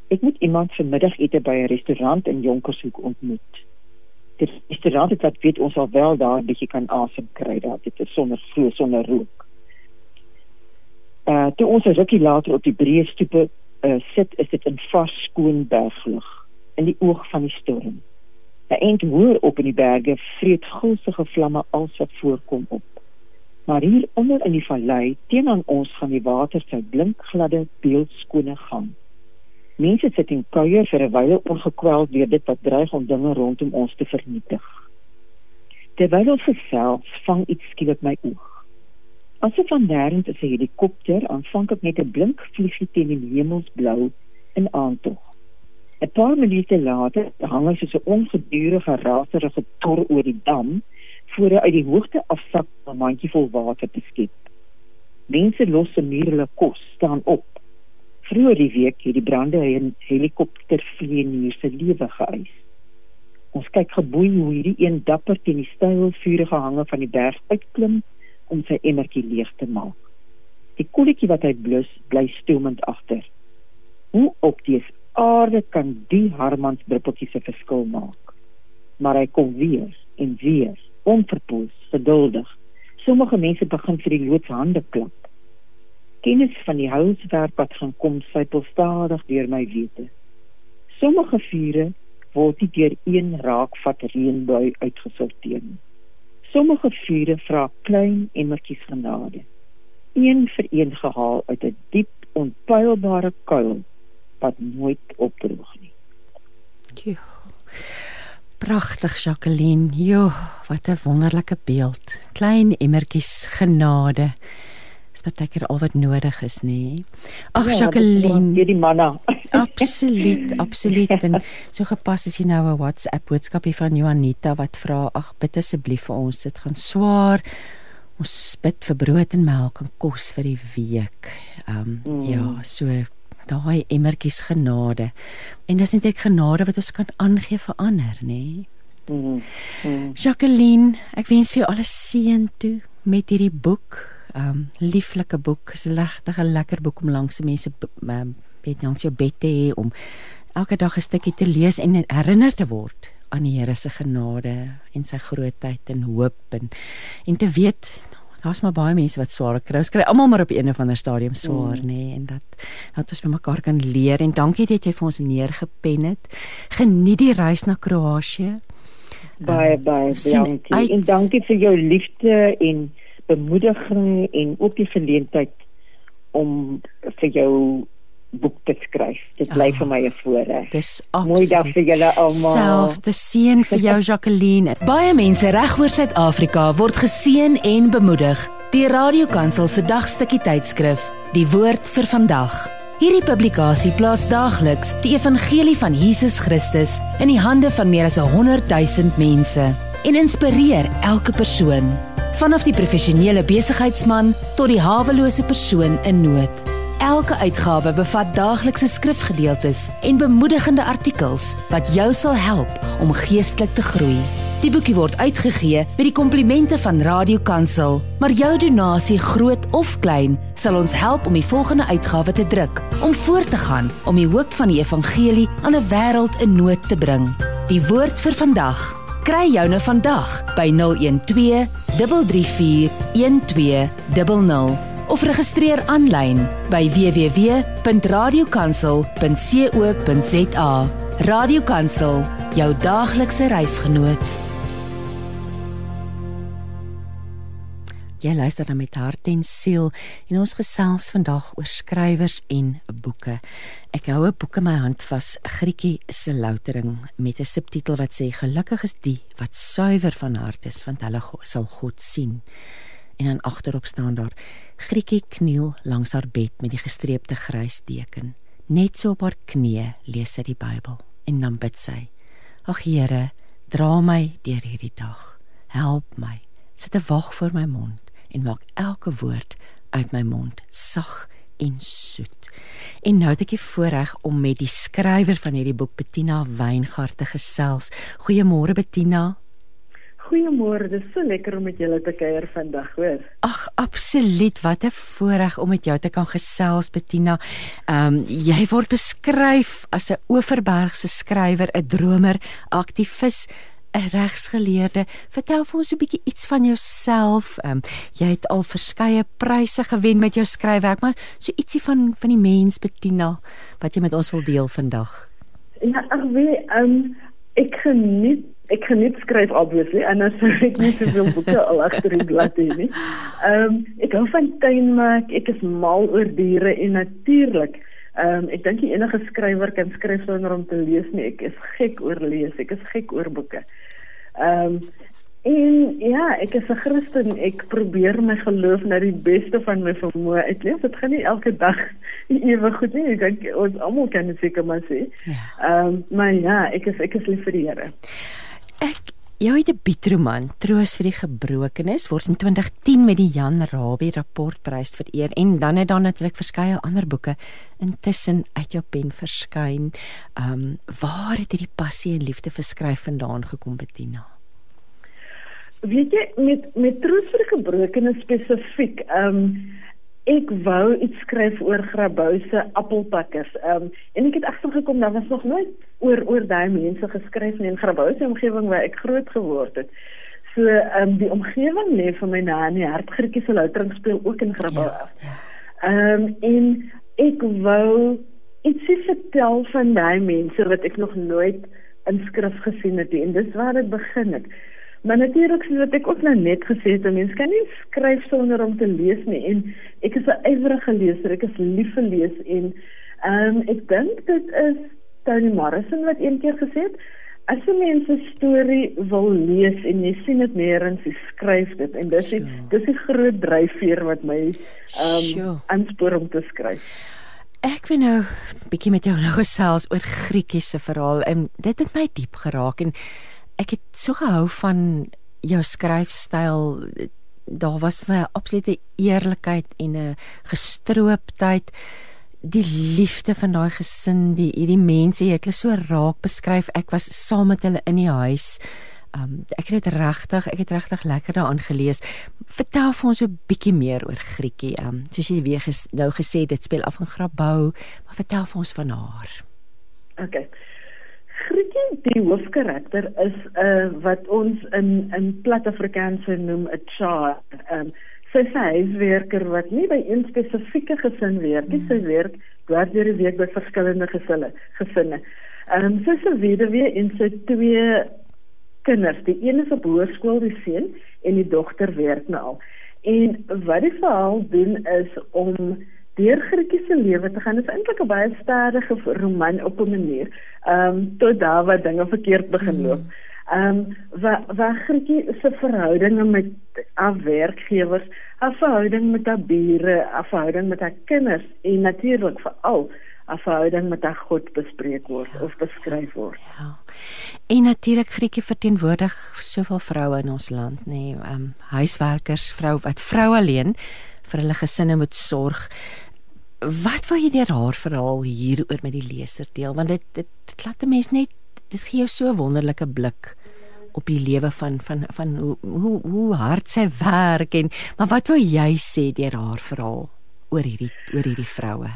Speaker 3: Ek moet iemand vanmiddag ete by 'n restaurant in Jonkershoek ontmoet dit is die raad wat weet ons al wel daar 'n bietjie kan asem kry daar dit is sonder vloei sonder rook. Uh toe ons 'n rukkie later op die breë stoepe uh, sit is dit in vars skoon berglug in die oog van die storm. 'n Eind hoër op in die berge vreet gulsige vlamme als wat voorkom op. Maar hier onder in die vallei teenoor ons gaan die water sy blink gladde beeldskone gang. Mense sit in kuier vir 'n wyle ongekweld deur dit wat dreig om dinge rondom ons te vernietig. Terwyl ons gesels, vang iets skielik my oog. Asof van nêrens is 'n helikopter aanvang ek net 'n blink vliegie teen die hemelsblou in aantog. 'n Paar minute later hang hy soos 'n ongedurige raserige tor oor die dam voor hy uit die hoogte afsak om 'n mandjie vol water te skep. Mense los se muurle kos staan op Vroeger die week het die brande 'n helikopter vlieënier se lewe geëis. Ons kyk geboei hoe hierdie een dapper teen die styl vuurige hange van die berg uitklim om sy emmertjie leeg te maak. Die kolletjie wat hy blus, bly stoomend agter. Hoe op die aarde kan die Harmans druppeltjies 'n verskil maak? Maar hy kom weer en weer, onverpoos, geduldig. Sommige mense begin vir die loodshande klap kennis van die houswerk wat gaan kom sypel stadig deur my wete. Sommige vure word nie deur een raakvat reënbui uitgesorteer nie. Sommige vure vra klein emmertjies genade. Een vir een gehaal uit 'n diep onpeilbare kuil wat nooit opdroog nie.
Speaker 2: Jo. Pragtig Jacqueline. Jo, wat 'n wonderlike beeld. Klein emmertjies genade is partykeer al wat nodig is nê. Ag ja, Jacqueline,
Speaker 3: jy die manna.
Speaker 2: absoluut, absoluut en so gepas as jy nou 'n WhatsApp boodskapie van Juanita wat vra ag bid asseblief vir ons dit gaan swaar. Ons bid vir brood en melk en kos vir die week. Ehm um, mm. ja, so daai emmertjies genade. En dis net ek genade wat ons kan aangee vir ander, nê. Mm. Mm. Jacqueline, ek wens vir jou alles seën toe met hierdie boek Um lieflike boek, is 'n regtig 'n lekker boek om langs mense um, weet langs jou bed te hê om elke dag 'n stukkie te lees en herinner te word aan die Here se genade en sy grootheid en hoop en en te weet daar's maar baie mense wat swaar kry. Ons kry almal maar op 'n of ander stadium swaar, mm. nê, nee, en dat dat ons mekaar kan leer en dankie dat jy vir ons neergepen het. Geniet die reis na Kroasie.
Speaker 3: Baie um, baie dankie. Uit... En dankie vir jou liefde en bemoediging en ook die geleentheid om vir jou boek te skryf. Dit bly oh, vir my 'n voorreg.
Speaker 2: Dis
Speaker 3: mooi dag vir julle almal.
Speaker 2: Selfde seën vir jou Jacqueline.
Speaker 4: Baie mense regoor Suid-Afrika word geseën en bemoedig deur Radiokansel se dagstukkie tydskrif, Die Woord vir vandag. Hierdie publikasie plaas daagliks die evangelie van Jesus Christus in die hande van meer as 100 000 mense en inspireer elke persoon, vanaf die professionele besigheidsman tot die hawelose persoon in nood. Elke uitgawe bevat daaglikse skrifgedeeltes en bemoedigende artikels wat jou sal help om geestelik te groei. Die boekie word uitgegee met die komplimente van Radio Kansel, maar jou donasie, groot of klein, sal ons help om die volgende uitgawe te druk, om voort te gaan om die hoop van die evangelie aan 'n wêreld in nood te bring. Die woord vir vandag. Kry joune vandag by 012 334 1200 of registreer aanlyn by www.radiokansel.co.za. Radio Kansel, jou daaglikse reisgenoot.
Speaker 2: Jy luister na met hart en siel en ons gesels vandag oor skrywers en boeke. Ek hou 'n boek in my hand vas, Grietjie se loutering met 'n subtitel wat sê gelukkig is die wat suiwer van hart is want hulle sal God sien. En dan agterop staan daar Grietjie kniel langs haar bed met die gestreepte grys deken. Net so op haar knieë lees sy die Bybel en dan bid sy: Ag Here, dra my deur hierdie dag. Help my. Sit 'n wag voor my mond en maak elke woord uit my mond sag en soet. En nou het ek die voorreg om met die skrywer van hierdie boek Bettina Weingart te gesels. Goeiemôre Bettina.
Speaker 5: Goeiemôre, dit is so lekker om met julle te kuier vandag, hoor.
Speaker 2: Ag, absoluut. Wat 'n voorreg om met jou te kan gesels, Bettina. Ehm um, jy word beskryf as 'n Oeverbergse skrywer, 'n dromer, aktivis, 'n regsgeleerde. Vertel vir ons 'n bietjie iets van jouself. Um, jy het al verskeie pryse gewen met jou skryfwerk, maar so ietsie van van die mens, Bettina, wat jy met ons wil deel vandag.
Speaker 5: Ja, wie, ehm um, ek geniet ek geniet skryf obviously en as ek nie te veel boeke al agter die blad het nie. Ehm um, ek hou van tuin maak, ek is mal oor diere en natuurlik. Ehm um, ek dink enige skrywer kan skryf sonder om te lees nie. Ek is gek oor lees, ek is gek oor boeke. Ehm um, en ja, ek is 'n Christen. Ek probeer my geloof na die beste van my vermoë uitleef. Dit gaan nie elke dag ewe goed nie. Ek dink ons almal kan dit seker maar sê. Ja. Ehm um, maar ja, ek is ek is lief vir die Here.
Speaker 2: Ek jou debuutroman Troos vir die gebrokenes word in 2010 met die Jan Rabie rapportprys vereer en dan het daar natuurlik verskeie ander boeke intussen uit jou pen verskyn. Ehm um, waar het hierdie passie en liefde vir skryf vandaan gekom Bettina?
Speaker 5: Weet jy met met Troos vir die gebrokenes spesifiek ehm um, ek wou iets skryf oor Grabouwse appelpakkers. Ehm um, en ek het agtergekom daar was nog nooit oor oor daai mense geskryf in Grabouwse omgewing waar ek groot geword het. So ehm um, die omgewing lê vir my na in die hart. Grietjie se loutering speel ook in Grabouw. Ja, ja. Ehm ja. um, en ek wou ietsie vertel van daai mense wat ek nog nooit in skrif gesien het nie. En dis waar dit begin het. Maar natuurlik soos wat ek ook nou net gesê het, mense kan nie skryf sonder om te lees nie en ek is 'n ywerige leser, ek is lief vir lees en ehm um, ek dink dit is Toni Morrison wat eendag gesê het as jy mense storie wil lees en jy sien dit nêrens, jy skryf dit. En dis die, dis 'n groot dryfveer wat my ehm um, aanspoor om te skryf.
Speaker 2: Ek wil nou bietjie met jou nou gesels oor Griekiese verhaal en dit het my diep geraak en ek het so gehou van jou skryfstyl. Daar was vir my 'n absolute eerlikheid en 'n gestrooptheid. Die liefde van daai gesin, die hierdie mense, jy het hulle so raak beskryf. Ek was saam met hulle in die huis. Um ek het dit regtig, ek het regtig lekker daaraan gelees. Vertel vir ons 'n bietjie meer oor Grietjie. Um soos jy weer ges, nou gesê dit speel af in Grabouw, maar vertel vir ons van haar.
Speaker 5: Okay. Grietjie die hoofkarakter is 'n uh, eh, wat ons in in plat Afrikaans noem 'n child. Um sy sê hy is werker wat nie by een spesifieke gesin werk nie, sy werk dwars deur die week by verskillende gesinne, gesinne. Ehm um, sy is 'n weduwee en sy twee kinders. Die een is op hoërskool, die seun, en die dogter werk nou al. En wat die verhaal doen is om deur Grietjie se lewe te gaan. Dit is eintlik 'n baie stadige roman op 'n manier. Ehm um, tot daar waar dinge verkeerd begin loop. Ehm um, waar waar Grietjie se verhoudinge met haar werkgewers, haar verhouding met haar bure, haar verhouding met haar kinders en natuurlik veral haar verhouding met haar God bespreek word ja. of beskryf word. Ja.
Speaker 2: En natuurlik Grietjie verteenwoordig soveel vroue in ons land, nê, nee, ehm um, huiswerkers, vrou wat vrou alleen vir hulle gesinne moet sorg. Wat wou jy deur haar verhaal hieroor met die leser deel want dit dit, dit laat 'n mens net dit gee jou so 'n wonderlike blik op die lewe van van van hoe hoe hoe hard sy werk en maar wat wou jy sê deur haar verhaal oor hierdie oor hierdie vroue?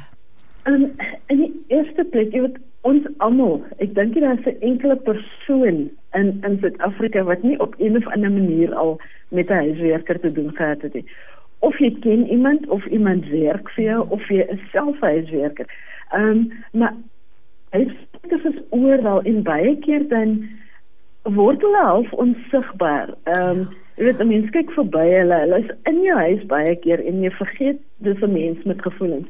Speaker 5: Um, in die eerste plek, jy weet ons almal, ek dink daar is 'n enkele persoon in in Suid-Afrika wat nie op een of ander manier al met 'n huiswerker te doen gehad het nie of jy ken iemand of iemand werk vir jou of jy is self 'n huiswerker. Ehm um, maar dit is oral in baie keer dan word hulle half onsigbaar. Ehm um, jy weet mense kyk verby hulle. Hulle is in jou huis baie keer en jy vergeet dis 'n mens met gevoelens.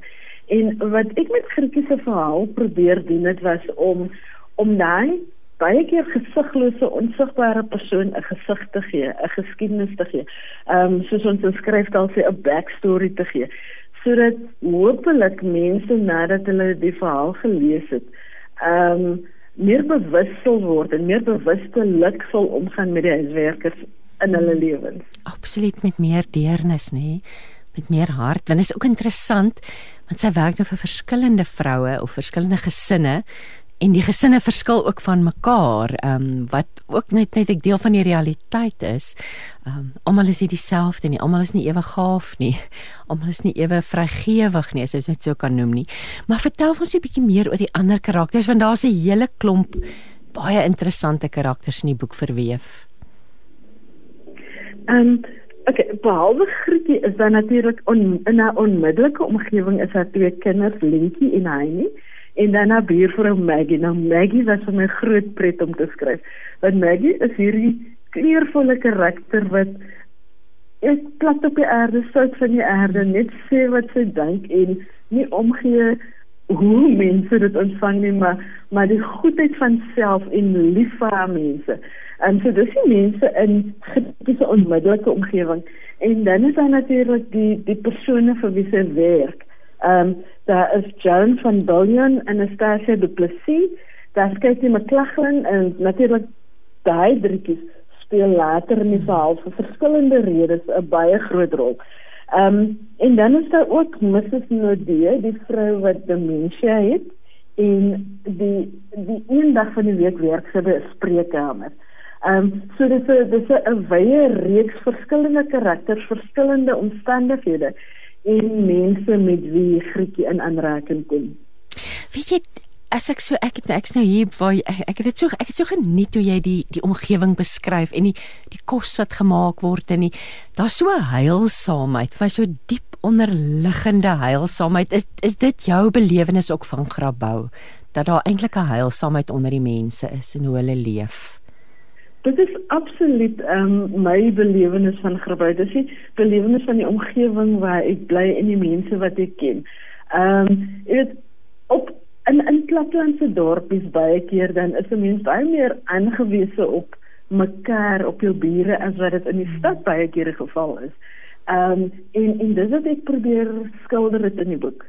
Speaker 5: En wat ek met Grietjie se verhaal probeer doen dit was om om daai baie keer gesiglose onsigbare persoon 'n gesig te gee, 'n geskiedenis te gee. Ehm um, soos ons skryf dan sê 'n backstory te gee sodat hopelik mense nadat hulle die verhaal gelees het, ehm um, meer bewus sal word en meer bewustelik sal omgaan met die huiswerkers in hulle lewens.
Speaker 2: Absoluut met meer deernis, nê? Met meer hart. Want dit is ook interessant want sy werk nou vir verskillende vroue of verskillende gesinne en die gesinne verskil ook van mekaar ehm um, wat ook net net 'n deel van die realiteit is. Ehm um, almal is nie dieselfde nie, almal is nie ewe gaaf nie. Almal is nie ewe vrygewig nie, as jy dit so kan noem nie. Maar vertel ons 'n bietjie meer oor die ander karakters want daar's 'n hele klomp baie interessante karakters in die boek verweef.
Speaker 5: Ehm um, okay, behalwe Grietjie is daar natuurlik on, in 'n onmiddellike omgewing is daar twee kinders, Lentjie en Heinie en dan na buurvrou Maggie. Nou Maggie was vir my groot pret om te skryf. Want Maggie is hierdie kleurvolle karakter wat ek plat op die aarde sout van die aarde net sê wat sy dink en nie omgee hoe mense dit ontvang nie maar maar die goedheid van self en lief vir haar mense. En so dis die mense in diese onmiddellike omgewing en dan is daar natuurlik die die persone vir wie sy werk. Ehm um, daar is Joan van Billion en Anastasia Du Plessis. Daar skryf sy McLachlan en natuurlik daai drietjies speel later in die verhaal vir verskillende redes 'n baie groot rol. Ehm um, en dan is daar ook Mrs. Nodee, die vrou wat demensie het en die die eendag van die week werk sy by 'n spreekkamer. Ehm um, so dis 'n dis 'n wye reeks verskillende karakters, verskillende omstandighede en mense met wie Grietjie in aanraking kom.
Speaker 2: Weet jy as ek so ek het ek's nou hier waar ek, ek het dit so ek het so geniet hoe jy die die omgewing beskryf en die die kos wat gemaak word en die daar's so heilsaamheid, vir so diep onderliggende heilsaamheid. Is is dit jou belewenis ook van Grabouw dat daar eintlik 'n heilsaamheid onder die mense is en hoe hulle leef?
Speaker 5: Dit is absoluut um, my belewenis van Grabouw. Dit is die belewenis van die omgewing waar ek bly en die mense wat ek ken. Ehm um, weet op in in platlandse dorpies baie keer dan is 'n mens baie meer aangewese op mekaar op jou bure as wat dit in die stad baie keer die geval is. Ehm um, en en dis wat ek probeer skilder dit in die boek.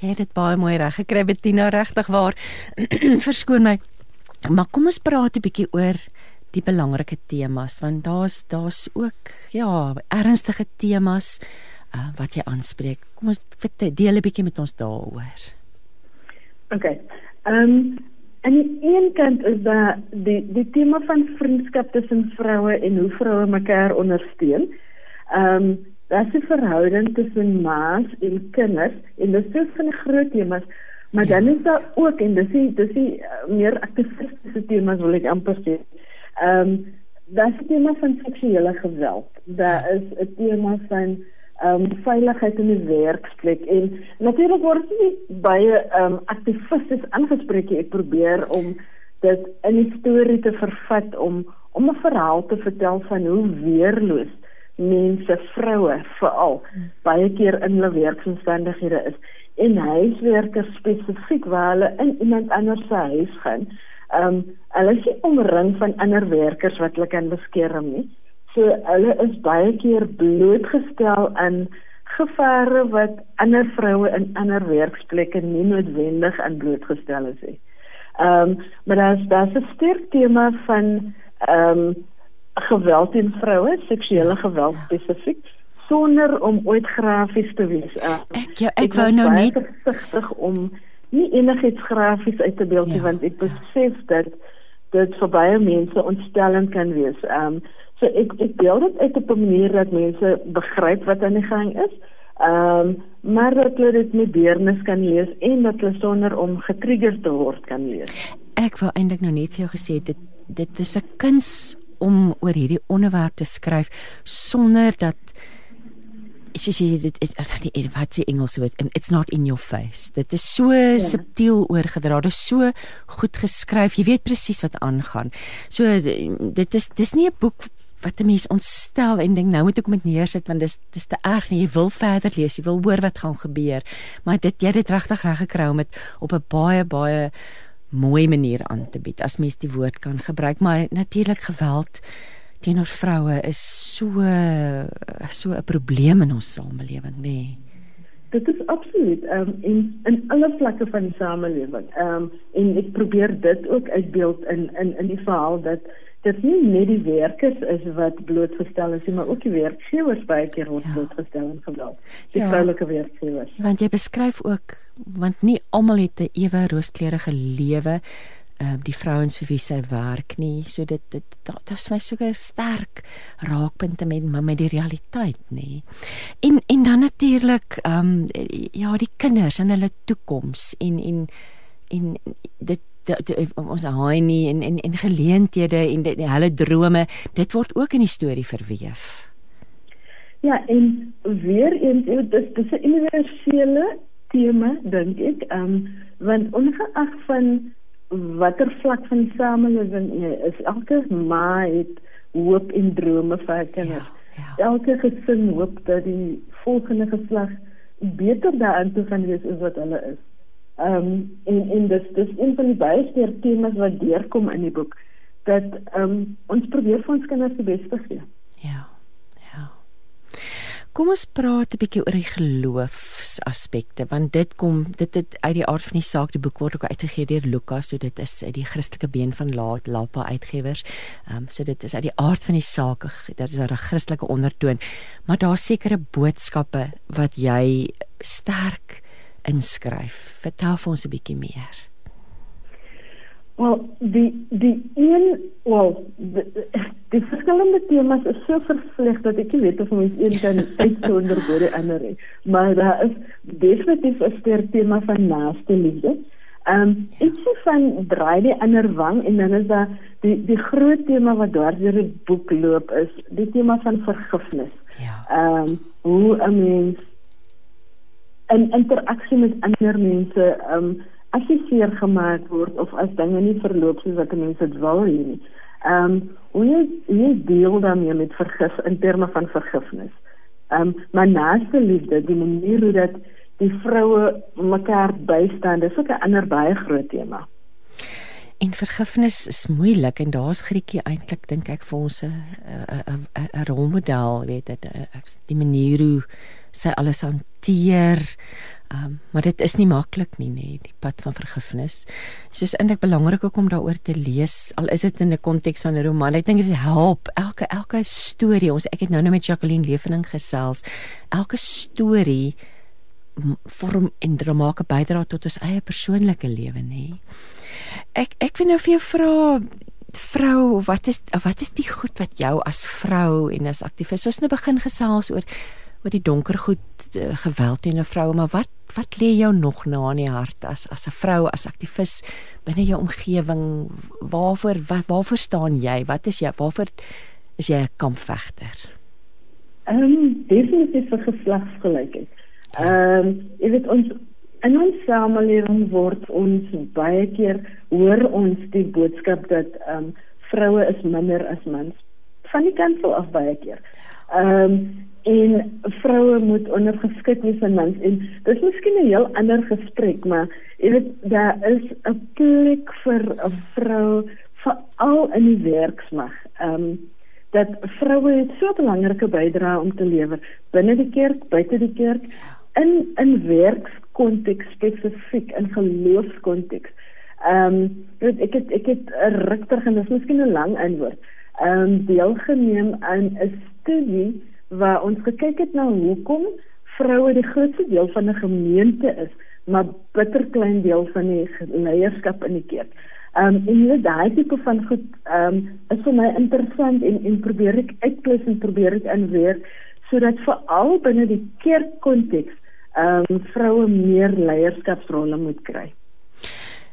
Speaker 2: Jy het dit baie mooi reg gekry Bettina regtig waar. Verskoon my. Maar kom ons praat 'n bietjie oor die belangrike temas want daar's daar's ook ja ernstige temas uh, wat jy aanspreek. Kom ons deel 'n bietjie met ons daaroor.
Speaker 5: OK. Ehm um, aan die een kant is daar die die tema van vriendskap tussen vroue en hoe vroue mekaar ondersteun. Ehm um, daar's 'n verhouding tussen ma's en kinders en dit is van groot temas, maar ja. dan is daar ook en dis die dis die uh, meer aktivistiese temas wil ek amper sê. Ehm um, daar's 'n tema van seksuele geweld. Daar is 'n tema van ehm um, veiligheid in die werksplek en natuurlik word nie baie ehm um, aktivisties aangespreek ek probeer om dit in 'n storie te vervat om om 'n verhaal te vertel van hoe weerloos mense vroue veral baie keer in hulle werksomstandighede is en huiswerkers spesifiek waar hulle in iemand anders se huis gaan. Ehm um, hulle is omring van ander werkers wat hulle kan beskerm nie. So hulle is baie keer blootgestel aan gevare wat ander vroue in ander werksplekke nie noodwendig aan blootgestel is nie. Ehm um, maar daar's daar's 'n sterk tema van ehm um, geweld teen vroue, seksuele geweld spesifiek sonder om ooit grafies te wees. Uh,
Speaker 2: ek ja, ek, ek wou nou net
Speaker 5: versigtig om nie enigiets grafies uit te beeld nie ja, want ek besef ja. dat dit vir baie mense ontstellend kan wees. Ehm um, so ek ek beeld dit uit op 'n manier dat mense begryp wat aan die gang is. Ehm um, maar dat hulle dit met deernis kan lees en dat hulle sonder om getrigger te word kan lees.
Speaker 2: Ek wou eintlik nou net vir jou gesê dit dit is 'n kuns om oor hierdie onderwerp te skryf sonder dat soos jy dit is die wat se Engels woord and it's not in your face. Dit is so ja. subtiel oorgedra. Dit is so goed geskryf. Jy weet presies wat aangaan. So dit is dis nie 'n boek wat 'n mens ontstel en dink nou moet ek dit neersit want dis dis te erg nie. Jy wil verder lees, jy wil hoor wat gaan gebeur. Maar dit jy het dit regtig reg gekry om dit op 'n baie baie mooi manier aan te bied as mens die woord kan gebruik maar natuurlik geweld teenoor vroue is so so 'n probleem in ons samelewing nê nee.
Speaker 5: dit is absoluut um, in in alle vlakke van die samelewing um, en ek probeer dit ook uitbeeld in in in die verhaal dat dit nie net die werkers is wat blootgestel is nie, maar ook die werkgewers baie keer word ja. blootgestel aan geweld. Die ja. vroulike werkgewers.
Speaker 2: Want jy beskryf ook want nie almal het 'n ewe rooskleurige lewe ehm uh, die vrouens vir wie sy werk nie. So dit dit dit is my soker sterk raakpunte met met die realiteit nê. En en dan natuurlik ehm um, ja, die kinders en hulle toekoms en en en dit ons haai nie en en en geleenthede en die hulle drome dit word ook in die storie verweef.
Speaker 5: Ja, en weer eens dit is 'n universele tema dink ek, ehm um, want ongeag van watter vlak van samelewing is, elke ma het hoop en drome vir haar kinders. Ja, ja. Elke gesin hoop dat die volgende geslag beter daarin toe gaan wees as wat hulle is. Ehm um, en en dis dis een van die baie sterk temas wat deurkom in die boek dat ehm um, ons probeer vir ons kinders die beste gee.
Speaker 2: Ja. Kom ons praat 'n bietjie oor die geloofsaspekte want dit kom dit het uit die aard van die saak die boek word ook uitgegee deur Lukas so dit is uit die Christelike been van Laat Lapa uitgewers. Ehm um, so dit is uit die aard van die saak daar is 'n Christelike ondertoon maar daar's sekere boodskappe wat jy sterk inskryf. Vertel vir ons 'n bietjie meer.
Speaker 5: Wel, die die een, wel, die, die verskillende temas is so vervleg dat ek nie weet of ons een kan uitsonder oor die ander nie. Maar daar is definitief 'n sterk tema van naaste liefde. Ehm um, ietsie van draai die ander wang en dan is daar die die groot tema wat deur die boek loop is die tema van vergifnis. Ja. Ehm um, hoe 'n mens in interaksie met ander mense um as jy seer gemaak word of as dinge nie verloop soos wat mense dit wil hê nie. Um hoe jy, jy deel dan met vergif in terme van vergifnis. Um maar naaste liefde, die manier hoe dat die vroue mekaar bystaan, dis ook 'n ander baie groot tema.
Speaker 2: En vergifnis is moeilik en daar's Griekie eintlik dink ek vir ons 'n 'n 'n rolmodel, weet dit, die manier hoe sy alles hanteer. Um, maar dit is nie maklik nie, nê, die pad van vergifnis. Is eintlik belangrik ook om daaroor te lees, al is dit in 'n konteks van 'n roman. Ek dink dit help elke elke storie. Ons ek het nou net met Jacqueline Levening gesels. Elke storie vorm en dra maak 'n bydrae tot ons eie persoonlike lewe nê. Ek ek wil nou vir jou vra vrou, wat is wat is die goed wat jou as vrou en as aktivis ons nou begin gesels oor oor die donker goed uh, geweld teen 'n vrou, maar wat wat lê jou nog na in die hart as as 'n vrou as aktivis binne jou omgewing? Waarvoor wat, waarvoor staan jy? Wat is jy? Waarvoor is jy 'n kampvegter?
Speaker 5: Ehm um, definitief vir geslagsgelykheid. Ehm um, jy weet ons in ons samelewing word ons baie keer hoor ons die boodskap dat ehm um, vroue is minder as mans van die kant af baie keer. Ehm um, en vroue moet ondergeskik wees aan mans en dis miskien 'n heel ander gesprek maar jy weet daar is 'n plek vir 'n vrou veral in die werksmag. Ehm um, dat vroue het so 'n belangrike bydrae om te lewer binne die kerk, buite die kerk in in werkskonteks spesifiek in geloofskonteks. Ehm um, ek het ek het 'n regtig en dis miskien 'n lang antwoord. Ehm um, deelgeneem aan 'n studie waar ons gekyk het na hoekom vroue die grootste deel van 'n gemeente is, maar bitter klein deel van die leierskap in die kerk. Ehm um, en jy daai tipe van goed ehm um, is vir my interessant en en probeer ek uitklus en probeer ek inweer sodat veral binne die kerkkonteks ehm um, vroue meer leierskapsrolle moet kry.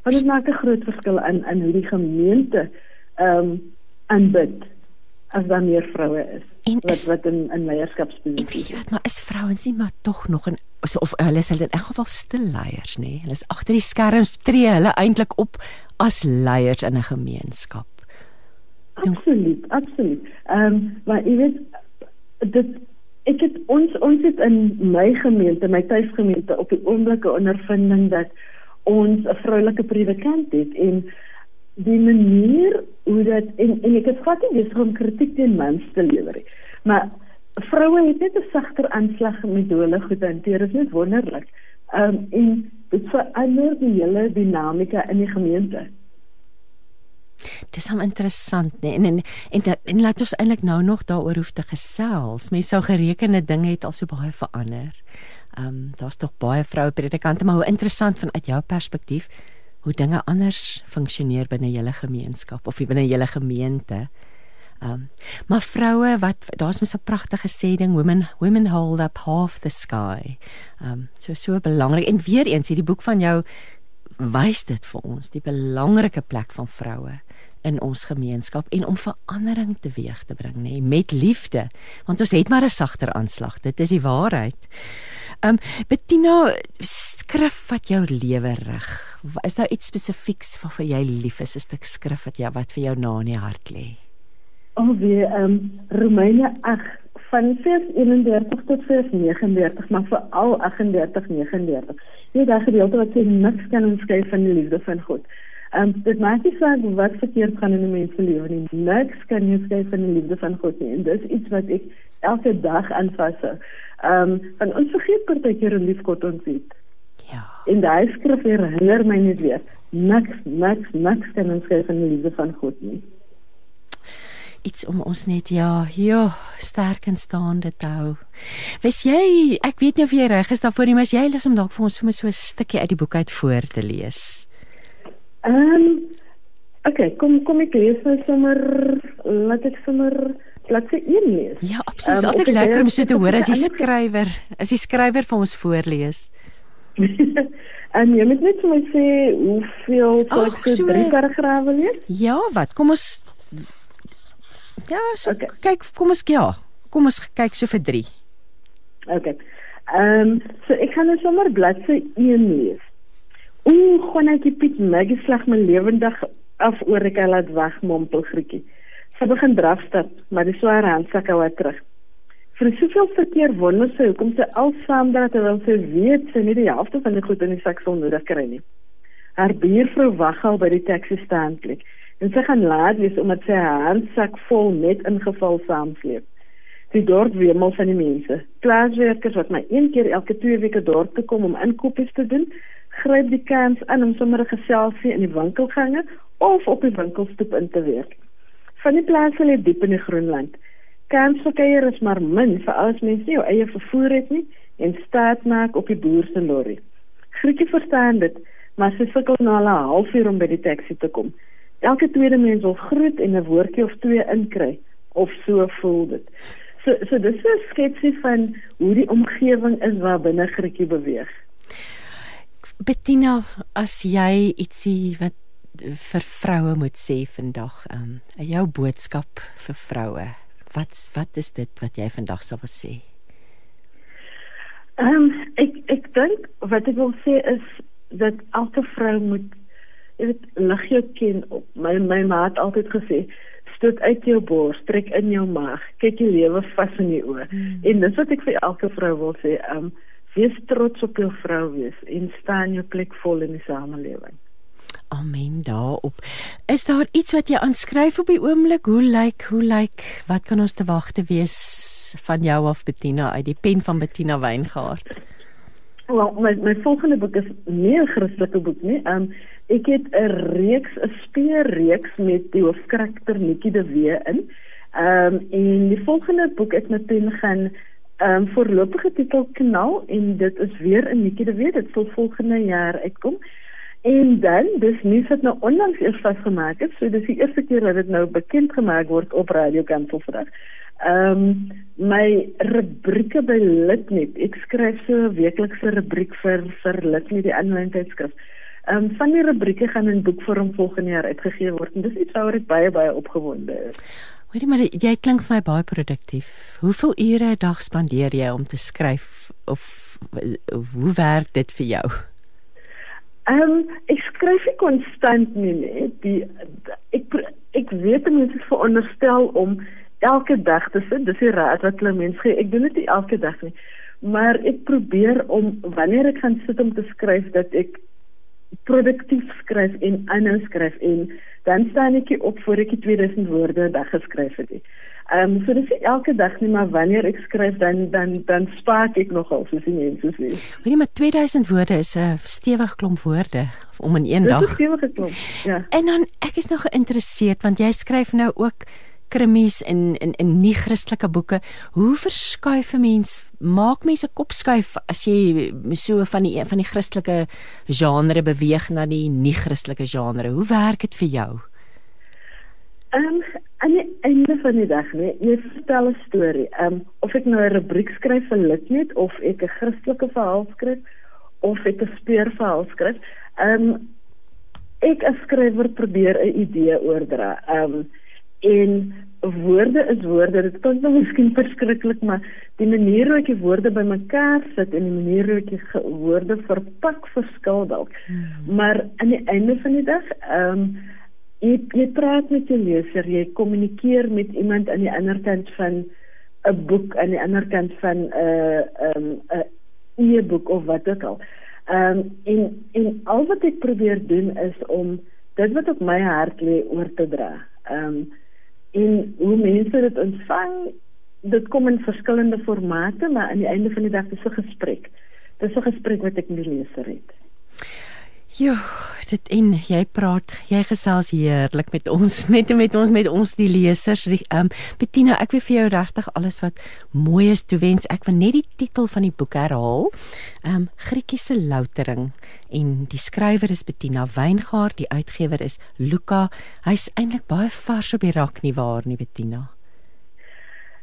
Speaker 5: Want dit maak 'n groot verskil in in hoe die gemeente ehm um, aanbid as daar meer vroue is. En wat is, wat in in leierskapsposisies.
Speaker 2: Ja, maar is vrouens nie maar tog nog in of hulle is hulle in elk geval stil leiers nê. Hulle is agter die skerms tree hulle eintlik op as leiers in 'n gemeenskap.
Speaker 5: Absoluut, absoluut. Ehm um, maar jy weet dit ek het ons ons het in my gemeente, my tuisgemeente op die oomblike ondervinding dat ons 'n vroulike predikant het en die manier hoe dat en en ek het glad nie besig om kritiek teen mans te lewer nie. Maar vroue het net 'n sagter aanslag met hulle goed hanteer. Dit is wonderlik. Ehm um, en dit verander die hele dinamika in die gemeente.
Speaker 2: Dis hom interessant, nee. En en en, en, en laat ons eintlik nou nog daaroor hoef te gesels. Mense sou gerekende dinge het al so baie verander. Ehm um, daar's tog baie vroue predikante, maar hoe interessant vanuit jou perspektief hoe dinge anders funksioneer binne julle gemeenskap of binne julle gemeente. Ehm um, maar vroue wat daar's mos 'n pragtige sê ding women women hold up half the sky. Ehm um, so so belangrik en weer eens hierdie boek van jou wys dit vir ons die belangrike plek van vroue in ons gemeenskap en om verandering teweeg te bring nê met liefde want ons het maar 'n sagter aanslag dit is die waarheid. Um Bettina skrif wat jou lewe rig. Is daar iets spesifieks wat vir jou lief is 'n stuk skrif wat jy wat vir jou na in die hart lê?
Speaker 5: Alweer um Romeine 8 van vers 31 tot vers 39 maar veral 38 39. Jy daag gedeelte wat sê niks kan ons skei van die liefde van God. Ehm um, dit maak nie saak wat verkeerd gaan in 'n mens se lewe nie. Niks kan jou skei van die liefde van God nie. En dis iets wat ek elke dag aanvas. Ehm um, van ons vergeet partykeer hoe lief God ons het. Ja. En daai skrif herinner my net weer. Niks, niks, niks kan ons skei van die liefde van God nie
Speaker 2: iets om ons net ja, ja, sterk en staande te hou. Wes jy, ek weet nie of jy reg is daarvoor nie, maar jy lus om dalk vir ons sommer so 'n stukkie uit die boek uit voor te lees.
Speaker 5: Ehm um, Okay, kom kom ek lees nou sommer laat ek sommer bladsy 1 lees.
Speaker 2: Ja, absoluut. Um, altyd lekker om so te hoor as die skrywer, as die skrywer vir ons voorlees.
Speaker 5: en jy moet net vir my sê hoeveel tot so drie paragrawe lees?
Speaker 2: Ja, wat? Kom ons Ja, so okay. kyk, kom ons ja. Kom ons kyk so vir 3.
Speaker 5: Okay. Ehm um, so ek gaan nou sommer bladsy 1 lees. Oeh, gonetjie Piet, my geslag my lewendig af oor ek laat weg mompel Grietjie. Sy begin drafstap, maar die sware handsak hou terug. Vir soveel verkeer wonder sy hoekom sy alsaam dat terwyl sy weet sy nie die helfte van die goed in die sak sal nodig kry nie. Haar buurvrou wag al by die taxi stand klik en sy gaan laat wees omdat sy haar handsak vol net ingeval saamsleep. Die dorp wemel van die mense. Plaaswerkers wat maar een keer elke 2 weke dorp toe kom om inkopies te doen, gryp die kans aan om sommer 'n geselsie in die winkelgange of op die winkelstoep in te werk. Van die plase lê diep in die Groenland. Kans vir kuier is maar min vir as mens nie jou eie vervoer het nie en staat maak op die boer se lorry. Grietjie verstaan dit, maar sy sukkel na 'n halfuur om by die taxi te kom. Elke tweede mens wil groet en 'n woordjie of twee inkry of so voel dit. So so dis 'n sketsie van hoe die omgewing is waar binne Grietjie beweeg.
Speaker 2: Bettina, as jy ietsie wat vir vroue moet sê vandag, ehm um, jou boodskap vir vroue. Wat wat is dit wat jy vandag sou wil sê?
Speaker 5: Ehm um, ek ek dink wat ek wil sê is dat elke vrou moet jy weet lig jou kin op. My my ma het altyd gesê stoot uit jou bors, trek in jou maag, kyk jou lewe vas in die oë. Hmm. En dis wat ek vir elke vrou wil sê, ehm um, wees trots op jou vrou wees en staan jou plek vol in die samelewing.
Speaker 2: Amen daarop. Is daar iets wat jy aanskryf op die oomblik? Hoe lyk, hoe lyk, wat kan ons te wag te wees van jou af Bettina uit die pen van Bettina Wyngaard?
Speaker 5: Wel, my my volgende boek is nie 'n Christelike boek nie. Um ek het 'n reeks, 'n speurreeks met die hoofkarakter Nikki de Wee in. Um en die volgende boek ek met pen gaan um voorlopige titel Knal en dit is weer 'n Nikki de Wee. Dit sal volgende jaar uitkom. En dan, dis nuus wat nou onlangs eers vasgemaak is, so dis die eerste keer dat dit nou bekend gemaak word op Radio Kansel vandag. Ehm um, my rubrieke by Litnet, ek skryf so 'n weeklikse rubriek vir vir Litnet die aanlyn tydskrif. Ehm um, van die rubrieke gaan in boekvorm volgende jaar uitgegee word en dis iets waaroor ek baie baie opgewonde is.
Speaker 2: Hoorie maar jy klink vir my baie produktief. Hoeveel ure 'n dag spandeer jy om te skryf of, of hoe werk dit vir jou?
Speaker 5: Ehm um, ek skryf nie konstant nie, nee. Die ek ek weet mense veronderstel om elke dag te sit. Dis die raad wat hulle mense gee. Ek doen dit nie elke dag nie. Maar ek probeer om wanneer ek gaan sit om te skryf dat ek produktief skryf en aanhou skryf en dan staan ek op voor ek 2000 woorde 'n dag geskryf het. Ehm um, so dis elke dag nie maar wanneer ek skryf dan dan dan spaak ek nogal soos die mense sê.
Speaker 2: Weet jy maar 2000 woorde is 'n stewige klomp woorde om in een
Speaker 5: dis
Speaker 2: dag.
Speaker 5: 'n stewige klomp. Ja.
Speaker 2: En dan ek is nog geïnteresseerd want jy skryf nou ook krimies en in in nie Christelike boeke. Hoe verskuif 'n mens? Maak mense kop skuif as jy so van die van die Christelike genre beweeg na die nie Christelike genre. Hoe werk dit vir jou?
Speaker 5: Ehm um, aan die einde van die dag, nee, jy vertel 'n storie. Ehm um, of ek nou 'n rubriek skryf vir Litnet of ek 'n Christelike verhaal skryf of ek 'n speurverhaal skryf. Ehm um, ek as skrywer probeer 'n idee oordra. Ehm um, en woorde is woorde. Dit klink nou miskien verskriklik, maar die manier hoe ek die woorde bymekaar sit en die manier hoe ek die woorde verpak verskil dalk. Hmm. Maar aan die einde van die dag, ehm um, jy, jy praat met jou leser, jy kommunikeer met iemand aan die ander kant van 'n boek aan die ander kant van 'n uh, ehm um, 'n e-boek of wat ook al. Ehm um, en en al wat ek probeer doen is om dit wat op my hart lê oor te dra. Ehm um, en hoe mense dit ontvang dit kom in verskillende formate maar aan die einde van die dag is 'n gesprek. Dis 'n gesprek wat ek met die leser het
Speaker 2: Jo, dit en jy praat, jy gesels heerlik met ons, met met ons met ons die lesers. Ehm um, Bettina, ek wil vir jou regtig alles wat mooi is toewens. Ek wil net die titel van die boek herhaal. Ehm um, Grietjie se loutering en die skrywer is Bettina Wyngaard, die uitgewer is Luka. Hy's eintlik baie vars op die rak nie waar nie Bettina.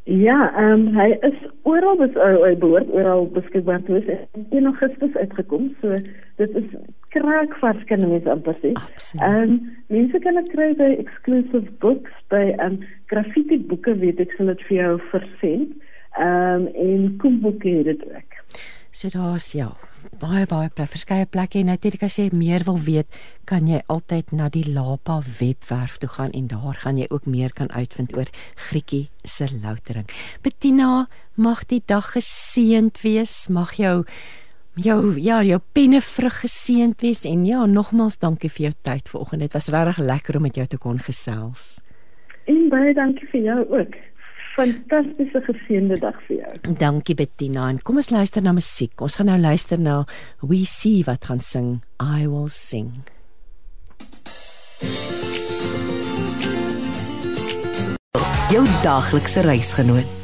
Speaker 5: Ja, ehm um, hy is oral bes uh, hy behoort oral beskikbaar te wees. In Augustus uitgekom. So dit is kraak vars kan mens amper sê. Ehm um, mense kan dit kry by exclusive books by ehm um, graffiti boeke weet ek sal dit vir jou versend. Ehm um, en kom boeke het dit ook.
Speaker 2: So daar's ja, baie baie plek, verskeie plekke en natuurlik as jy meer wil weet, kan jy altyd na die Lapa webwerf toe gaan en daar gaan jy ook meer kan uitvind oor Grietjie se loutering. Bettina, mag die dag geseënd wees. Mag jou jou ja, jou penne vrug geseënd wees en ja, nogmaals dankie vir jou tyd vanoggend. Dit was regtig lekker om met jou te kon gesels.
Speaker 5: En baie dankie vir jou ook fantastiese geseënde dag vir jou.
Speaker 2: Dankie Bettina. En kom ons luister na musiek. Ons gaan nou luister na We See wat gaan sing I will sing.
Speaker 6: Jou daglikse reisgenoot.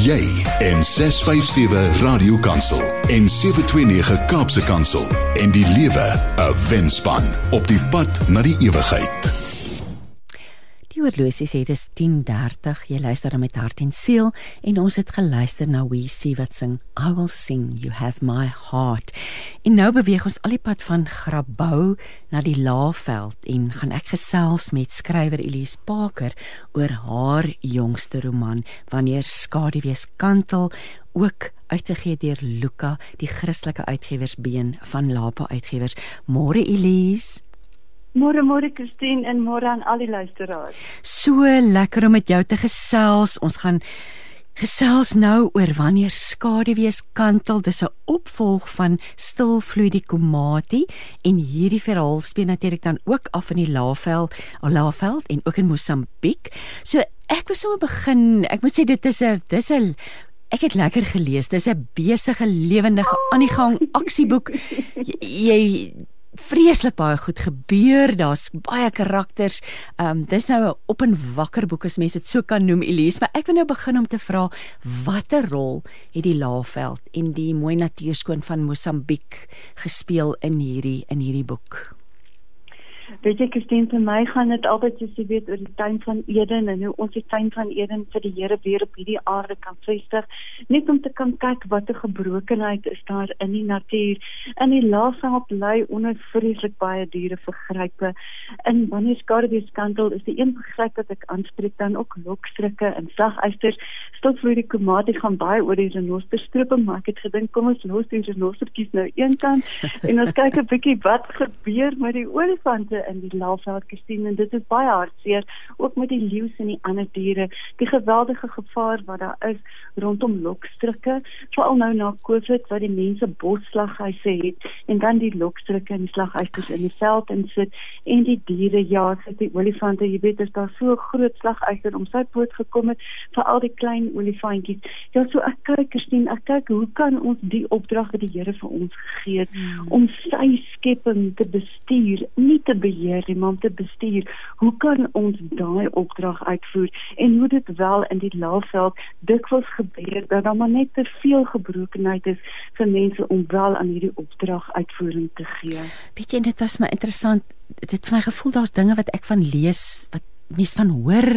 Speaker 1: Jy en 657 Radio Kansel en 729 Kaapse Kansel en die lewe 'n wenspan op die pad na die ewigheid.
Speaker 2: Die oorlosie sê dit is 10:30. Jy luister met hart en siel en ons het geluister na We See wat sing I will sing you have my heart. En nou beweeg ons al die pad van Grabouw na die Laagveld en gaan ek gesels met skrywer Elise Parker oor haar jongste roman Wanneer skaduwees kantel ook uitgegee deur Luka, die Christelike uitgewersbeen van Lapa Uitgewers. Môre Elise.
Speaker 6: Môre môre Christine en môre aan al die luisteraars.
Speaker 2: So lekker om met jou te gesels. Ons gaan gesels nou oor wanneer skaduwees kantel. Dis 'n opvolg van Stilvloei die Komati en hierdie verhaal speel natuurlik dan ook af in die Laagveld, Laagveld en ook in Mosambiek. So ek wil sommer begin. Ek moet sê dit is 'n dis 'n Ek het lekker gelees. Dis 'n besige, lewendige, aan die gang aksieboek. Jy, jy vreeslik baie goed gebeur. Daar's baie karakters. Ehm um, dis nou 'n op en wakker boek as mense dit so kan noem Elise, maar ek wil nou begin om te vra watter rol het die Laagveld en die mooi natuurskoon van Mosambiek gespeel in hierdie in hierdie boek?
Speaker 6: Weet jy Christine vir my gaan dit altyd soos jy weet oor die tuin van Eden en hoe ons die tuin van Eden vir die Here weer op hierdie aarde kan vestig. Net om te kan kyk wat 'n gebrokenheid is daar in die natuur. In die laafveld bly onder vreeslik baie diere vergrype en wanneer skaduwees kantel is die een begryp wat ek aanspreek dan ook lokstrikke en saguisters stilvloei die komate gaan baie oor die renosterstrope maar ek het gedink kom ons los die renostertjies nou eenkant en ons kyk 'n bietjie wat gebeur met die olifante in die Laagveld gesien en dit is baie hartseer ook met die leeu's en die ander diere. Die geweldige gevaar wat daar is rondom lokstrikke veral nou na Covid wat die mense bosslaghuise het en dan die lokstrikke en slaghuise in die veld en sit en die diere ja sit die olifante jy weet is daar so groot slaghuise om sy poot gekom het vir al die klein olifantjies ja so ek kyk Christine ek kyk hoe kan ons die opdrag wat die Here vir ons gegee het hmm. om sy skepping te bestuur nie te be beheer, die man te bestuur. Hoe kan ons daai opdrag uitvoer en hoe dit wel in die laafveld dikwels gebeur dat daar maar net te veel gebrokenheid is vir mense om wel aan hierdie opdrag uitvoering te gee.
Speaker 2: Weet jy dit was my interessant. Dit vir my gevoel daar's dinge wat ek van lees wat mens van hoor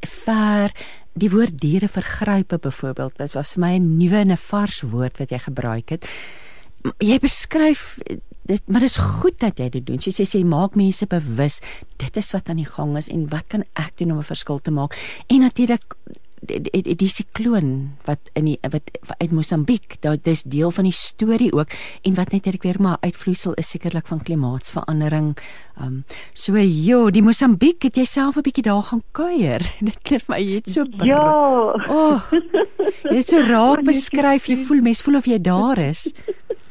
Speaker 2: ver die woord diere vergrype byvoorbeeld dit was vir my 'n nuwe en 'n vars woord wat jy gebruik het jy beskryf dit maar dis goed dat jy dit doen. Jy sê jy maak mense bewus dit is wat aan die gang is en wat kan ek doen om 'n verskil te maak? En natuurlik die, die, die sikloon wat in die wat uit Mosambiek, dit is deel van die storie ook en wat net weer maar uitvloeisel is sekerlik van klimaatsverandering. Ehm um, so ja, die Mosambiek het jy self 'n bietjie daar gaan kuier. Dit klink my jy het so
Speaker 6: Ja.
Speaker 2: Oh, jy het so raak beskryf, jy voel mens voel of jy daar is.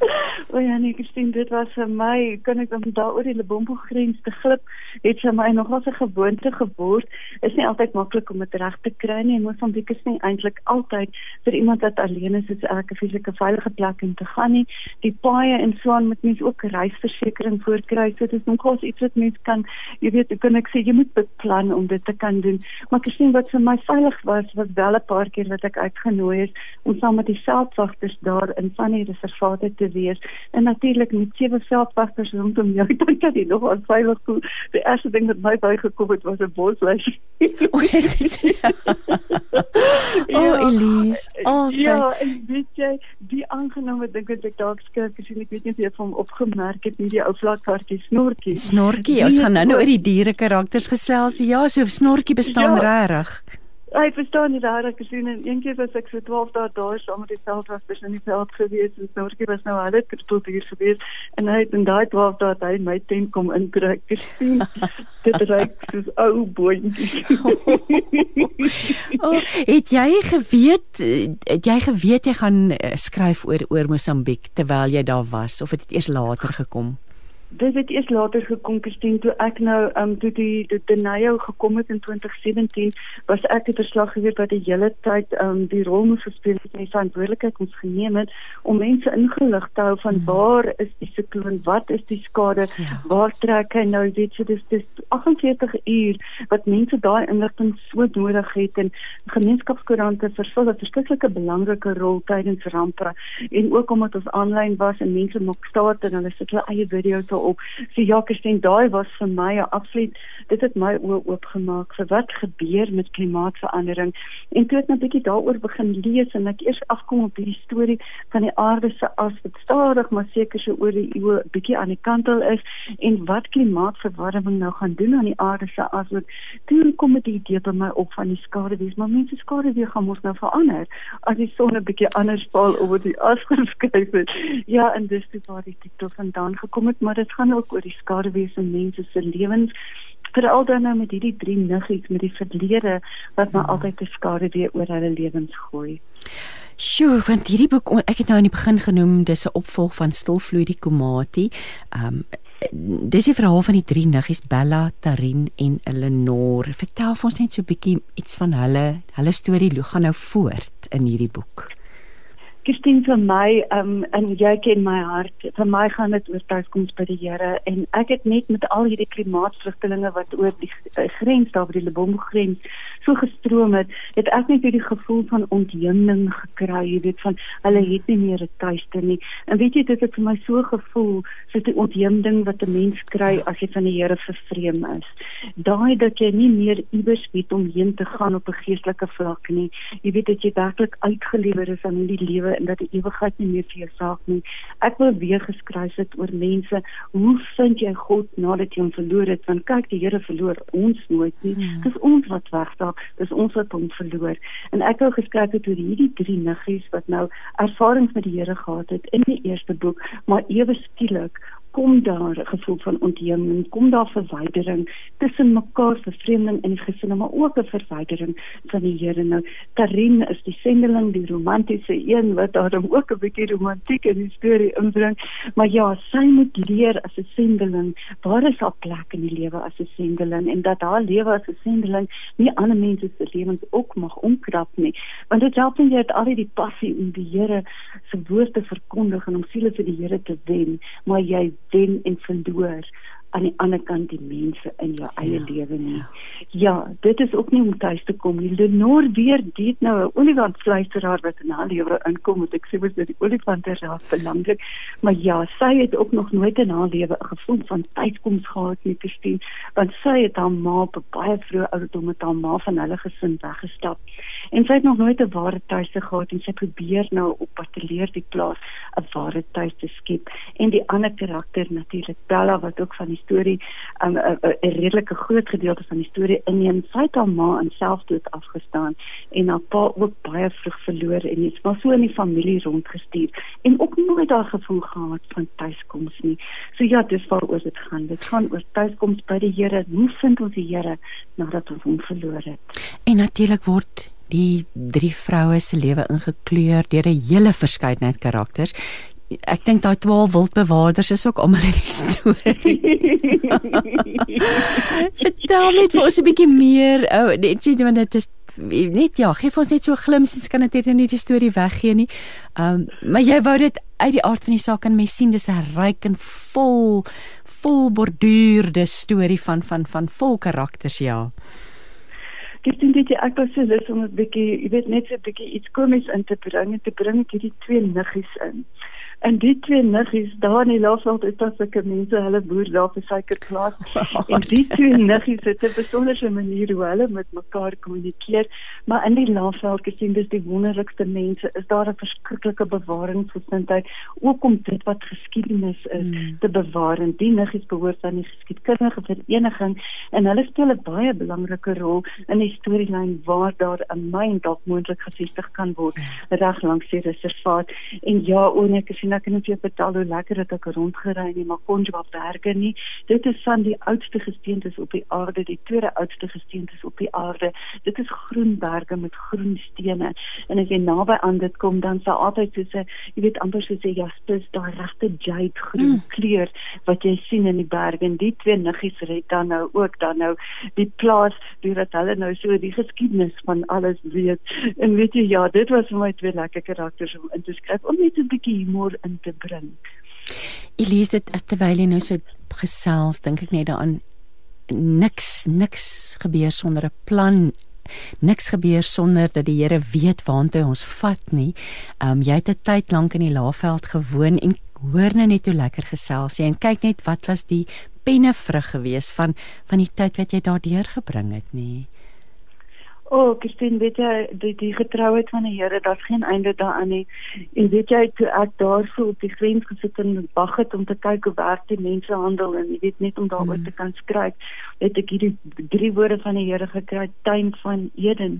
Speaker 6: O ja, nee, sien dit was vir my, kan ek dan daar oor die Lebombo grens te glip, het vir my nog as 'n gewoonte geword. Is nie altyd maklik om dit reg te kry nie. Mosambiek is nie eintlik altyd vir iemand wat alleen is, is elke fisieke veilige plek om te gaan nie. Die paaie en so aan moet mens ook reisversekering voorkry. So dit is nogals iets wat mens kan, jy weet, kan ek sê jy moet beplan om dit te kan doen. Maar ek sien wat vir my veilig was, was wel 'n paar keer wat ek uitgenooi is om saam met die veldwagters daar in van die reservate te wees en natuurlik met sewe veldwagters rondom jou dan kan jy nog veilig voel. Die eerste ding wat my bygekom het was 'n bosluis.
Speaker 2: o, is dit? o, Elise, altyd.
Speaker 6: Ja, en weet jy, die aangename ding wat ek dalk skrik, jy net weet nie of jy van opgemerk het nie, die ou vlakkaartjie snorkie.
Speaker 2: Snorkie, ons gaan nou nou oor die diere karakters gesels. Ja, so snorkie bestaan ja. regtig.
Speaker 6: Hy verstaan nie daar ek gesien en een keer was ek vir 12 dae daar saam met die veldwagters in die veld gewees en Snorkie was nou al dit tot hier gewees en hy het in daai 12 dae hy my tent kom inkry gesien dit reik soos ou boontjies.
Speaker 2: oh, het jy geweet het jy geweet jy gaan eh, skryf oor oor Mosambiek terwyl jy daar was of het dit eers later gekom?
Speaker 6: Dit het eers later gekom Christine toe ek nou um toe die die Denayo gekom het in 2017 was ek die verslaggewer wat die hele tyd um die rol moes speel en die verantwoordelikheid moes geneem het om mense ingelig te hou van mm. waar is die sikloon, wat is die skade, ja. waar trek hy nou weet jy dis dis 48 uur wat mense daai inligting so nodig het en gemeenskapskoerante vervul 'n verskriklike belangrike rol tydens rampe en ook omdat ons aanlyn was en mense maak staat en hulle sit hulle eie video's op. So ja, Kirsten, daai was vir my 'n absoluut dit het my oë oopgemaak vir wat gebeur met klimaatsverandering. En toe ek 'n bietjie daaroor begin lees en ek eers afkom op hierdie storie van die aarde se as wat stadig maar seker so oor die eeue bietjie aan die kantel is en wat klimaatsverwarming nou gaan doen aan die aarde se as wat toe kom dit die idee by my op van die skade wees, maar mense skade weer gaan mos nou verander as die son 'n bietjie anders val oor die as geskuif het. Ja, en dis toe waar die titel vandaan gekom het, maar dit gaan ook oor die skade wees in mense se lewens veral dan nou met hierdie drie nuggies met die verlede wat maar altyd te skade weer oor hulle lewens gooi.
Speaker 2: Sjoe, want hierdie boek ek het nou aan die begin genoem, dis 'n opvolg van Stilvloei die Komati. Um dis die verhaal van die drie nuggies Bella, Tarin en Eleanor. Vertel vir ons net so 'n bietjie iets van hulle. Hulle storie loop gaan nou voort in hierdie boek.
Speaker 6: Christine vir my um en jy ken my hart. Vir my gaan dit oor tuiskoms by die Here en ek het net met al hierdie klimaatvlugtelinge wat oor die uh, grens daar by die Lebombo grens so gestroom het, het ek net hierdie gevoel van ontheemding gekry, jy weet van hulle het nie meer 'n tuiste nie. En weet jy dit het vir my so gevoel soos die ontheemding wat 'n mens kry as jy van die Here vervreem is. Daai dat jy nie meer iewers weet om heen te gaan op 'n geestelike vlak nie. Jy weet dat jy werklik uitgelewer is aan hierdie lewe en dat die ewigheid nie meer vir jou saak nie. Ek wil weer geskryf het oor mense, hoe vind jy God nadat jy hom verloor het? Want kyk, die Here verloor ons nooit nie. Hmm. Dis ons wat wegstap, dis ons wat hom verloor. En ek wou geskryf het oor hierdie drie niggies wat nou ervarings met die Here gehad het in die eerste boek, maar ewe skielik kom daar 'n gevoel van ontheeming, kom daar verwydering tussen mekaar, vervreemding in die gesin, maar ook 'n verwydering van die Here. Nou, Karin is die sendeling, die romantiese een wat daarom ook 'n bietjie romantiek in die storie inbring. Maar ja, sy moet leer as 'n sendeling, waar is haar plek in die lewe as 'n sendeling en dat haar lewe as 'n sendeling nie ander mense se lewens ook mag omkrap nie. Want dit help nie jy het al die passie om die Here se woord te verkondig en om siele vir die Here te wen, maar jy wen en verloor aan die ander kant die mense in jou eie ja, lewe nie. Ja. ja, dit is ook nie om tuis te kom nie. Lenore weer dit nou 'n olifant fluisteraar wat in haar lewe inkom met ek sê mos dat die olifant is raak belangrik. Maar ja, sy het ook nog nooit in haar lewe 'n gevoel van tydkoms gehad nie, Christine, want sy het haar ma op baie vroeg ouderdom met haar ma van hulle gesin weggestap. En sy het nog nooit 'n ware tuiste gehad en sy probeer nou op pad te leer die plaas 'n ware tuiste skep. En die ander karakter natuurlik Bella wat ook van die storie 'n um, 'n redelike groot gedeelte van die storie inneem. Sy het haar ma in selfdood afgestaan en haar pa ook baie vroeg verloor en iets maar so in die familie rondgestuur en ook nooit daar gevoel gehad van tuiskoms nie. So ja, dis waaroor dit gaan. Dit gaan oor tuiskoms by die Here. Hoe vind ons die Here nadat ons hom verloor het?
Speaker 2: En natuurlik word die drie vroue se lewe ingekleur deur 'n hele verskeidenheid karakters ek dink daai 12 wildbewaarders is ook almal in die storie. Vertel net vir ons 'n bietjie meer. O, oh, net sê want dit is net ja, gee vir ons net so 'n glimp, ons kan natuurlik nie die storie weggee nie. Ehm, um, maar jy wou dit uit die aard van die saak en mens sien dis 'n ryk en vol vol borduurde storie van van van vol karakters, ja.
Speaker 6: Ek dink dit ek was so lus om 'n bietjie, jy weet net so 'n bietjie iets komies in te bring en te bring hierdie twee niggies in. En die twee niggies daar in die Laagveld is daar sulke mense, hulle boer daar vir suikerplaas. en die twee niggies het 'n besondere manier hoe hulle met mekaar kommunikeer, maar in die Laagveld gesien dis die wonderlikste mense. Is daar 'n verskriklike bewaringsgesindheid ook om dit wat geskiedenis is hmm. te bewaar. En die niggies behoort aan die geskiedkundige vereniging en hulle speel 'n baie belangrike rol in die storielyn waar daar 'n myn dalk moontlik gevestig kan word hmm. reg langs die reservaat. En ja, oneek is en ek kan net vir jou vertel hoe lekker dit ek rondgery in die Makonjwa berge nie. Dit is van die oudste gesteentes op die aarde, die tweede oudste gesteentes op die aarde. Dit is groen berge met groen stene. En as jy naby aan dit kom, dan sal altyd soos 'n jy weet amper soos 'n jaspis, daai regte jade groen mm. kleur wat jy sien in die berge. En die twee niggies red dan nou ook dan nou die plaas deurdat hulle nou so die geskiedenis van alles weet. En weet jy ja, dit was vir my twee lekker karakters om in te skryf om net 'n bietjie humor in te bring.
Speaker 2: Elise dit terwyl jy nou so gesels, dink ek net daaraan niks niks gebeur sonder 'n plan. Niks gebeur sonder dat die Here weet waantoe ons vat nie. Ehm um, jy het 'n tyd lank in die Laagveld gewoon en hoor nou net hoe lekker gesels jy en kyk net wat was die pennevrug gewees van van die tyd wat jy daardeur gebring het nie.
Speaker 6: O, oh, Christine, weet jy, die, die getrouheid van die Here, daar's geen einde daaraan nie. En weet jy, toe ek daar so op die grens gesit en wag het om te kyk hoe werk die mensehandel en jy weet net om daaroor mm. te kan skryf, het ek hierdie drie woorde van die Here gekry, tuin van Eden.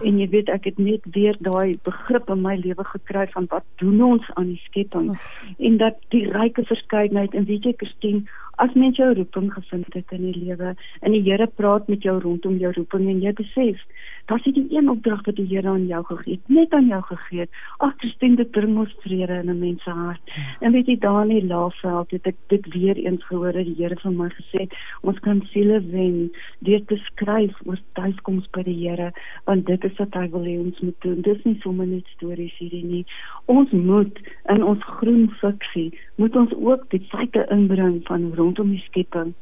Speaker 6: En jy weet, ek het net weer daai begrip in my lewe gekry van wat doen ons aan die skepping oh. en dat die ryke verskeidenheid en weet jy, Christine, as mens jou roeping gevind het in die lewe en die Here praat met jou rondom jou roeping en jy besef Daar sit die een opdrag wat die Here aan jou gegee het, net aan jou gegee het. Ag, Christine, dit bring ons vrede in 'n mens se hart. En weet jy, daar in die Laagveld het ek dit weer eens gehoor dat die Here vir my gesê het, ons kan siele wen deur te skryf oor tuiskoms by die Here, want dit is wat hy wil hê ons moet doen. Dis nie sommer net stories hierdie nie. Ons moet in ons groen fiksie moet ons ook die feite inbring van rondom die skepping.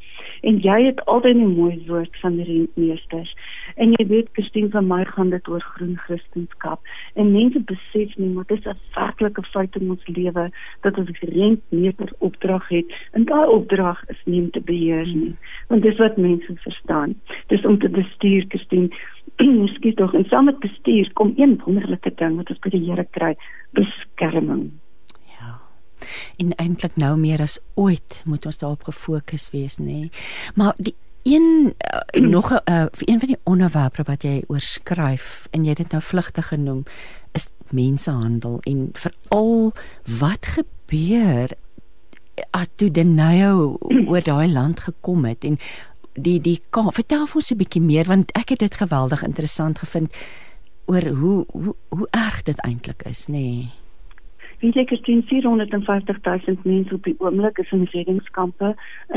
Speaker 6: En jy het altyd 'n mooi woord van die rentmeesters. En jy weet, Christine, vir my gaan dit oor groen Christendom. En mense besef nie maar dit is 'n werklike feit in ons lewe dat ons rentmeester opdrag het. En daai opdrag is nie om te beheer nie, want dis wat mense verstaan. Dis om te bestuur, Christine. Skiet tog en saam met bestuur kom een wonderlike ding wat ons by die Here kry, beskerming.
Speaker 2: En eintlik nou meer as ooit moet ons daarop gefokus wees, nê. Nee. Maar die een uh, nog 'n uh, een van die onderwerpe wat jy oorskryf en jy dit nou vlugtig genoem is mensehandel en veral wat gebeur toe Denayo oor daai land gekom het en die die kan vertel ons 'n bietjie meer want ek het dit geweldig interessant gevind oor hoe hoe hoe erg dit eintlik is nê nee.
Speaker 6: Weet jy Christine 450 000 mense op die oomblik is in reddingskampe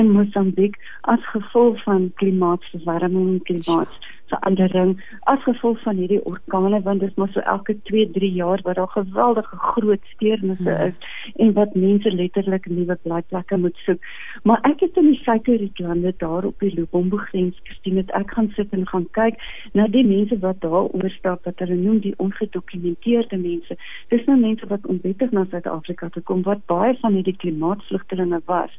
Speaker 6: in Mosambiek as gevolg van klimaatsverwarming en klimaat verandering as gevolg van hierdie orkane want dit is maar so elke 2, 3 jaar wat daar geweldige groot steurnisse hmm. is en wat mense letterlik nuwe blyplekke moet soek. Maar ek het in die Suid-Afrikaanse daar op die Lubombo grens gesien dat ek gaan sit en gaan kyk na die mense wat daar oorstap wat hulle noem die ongedokumenteerde mense. Dis nou mense wat onwettig na Suid-Afrika toe kom wat baie van hierdie klimaatvlugtelinge was.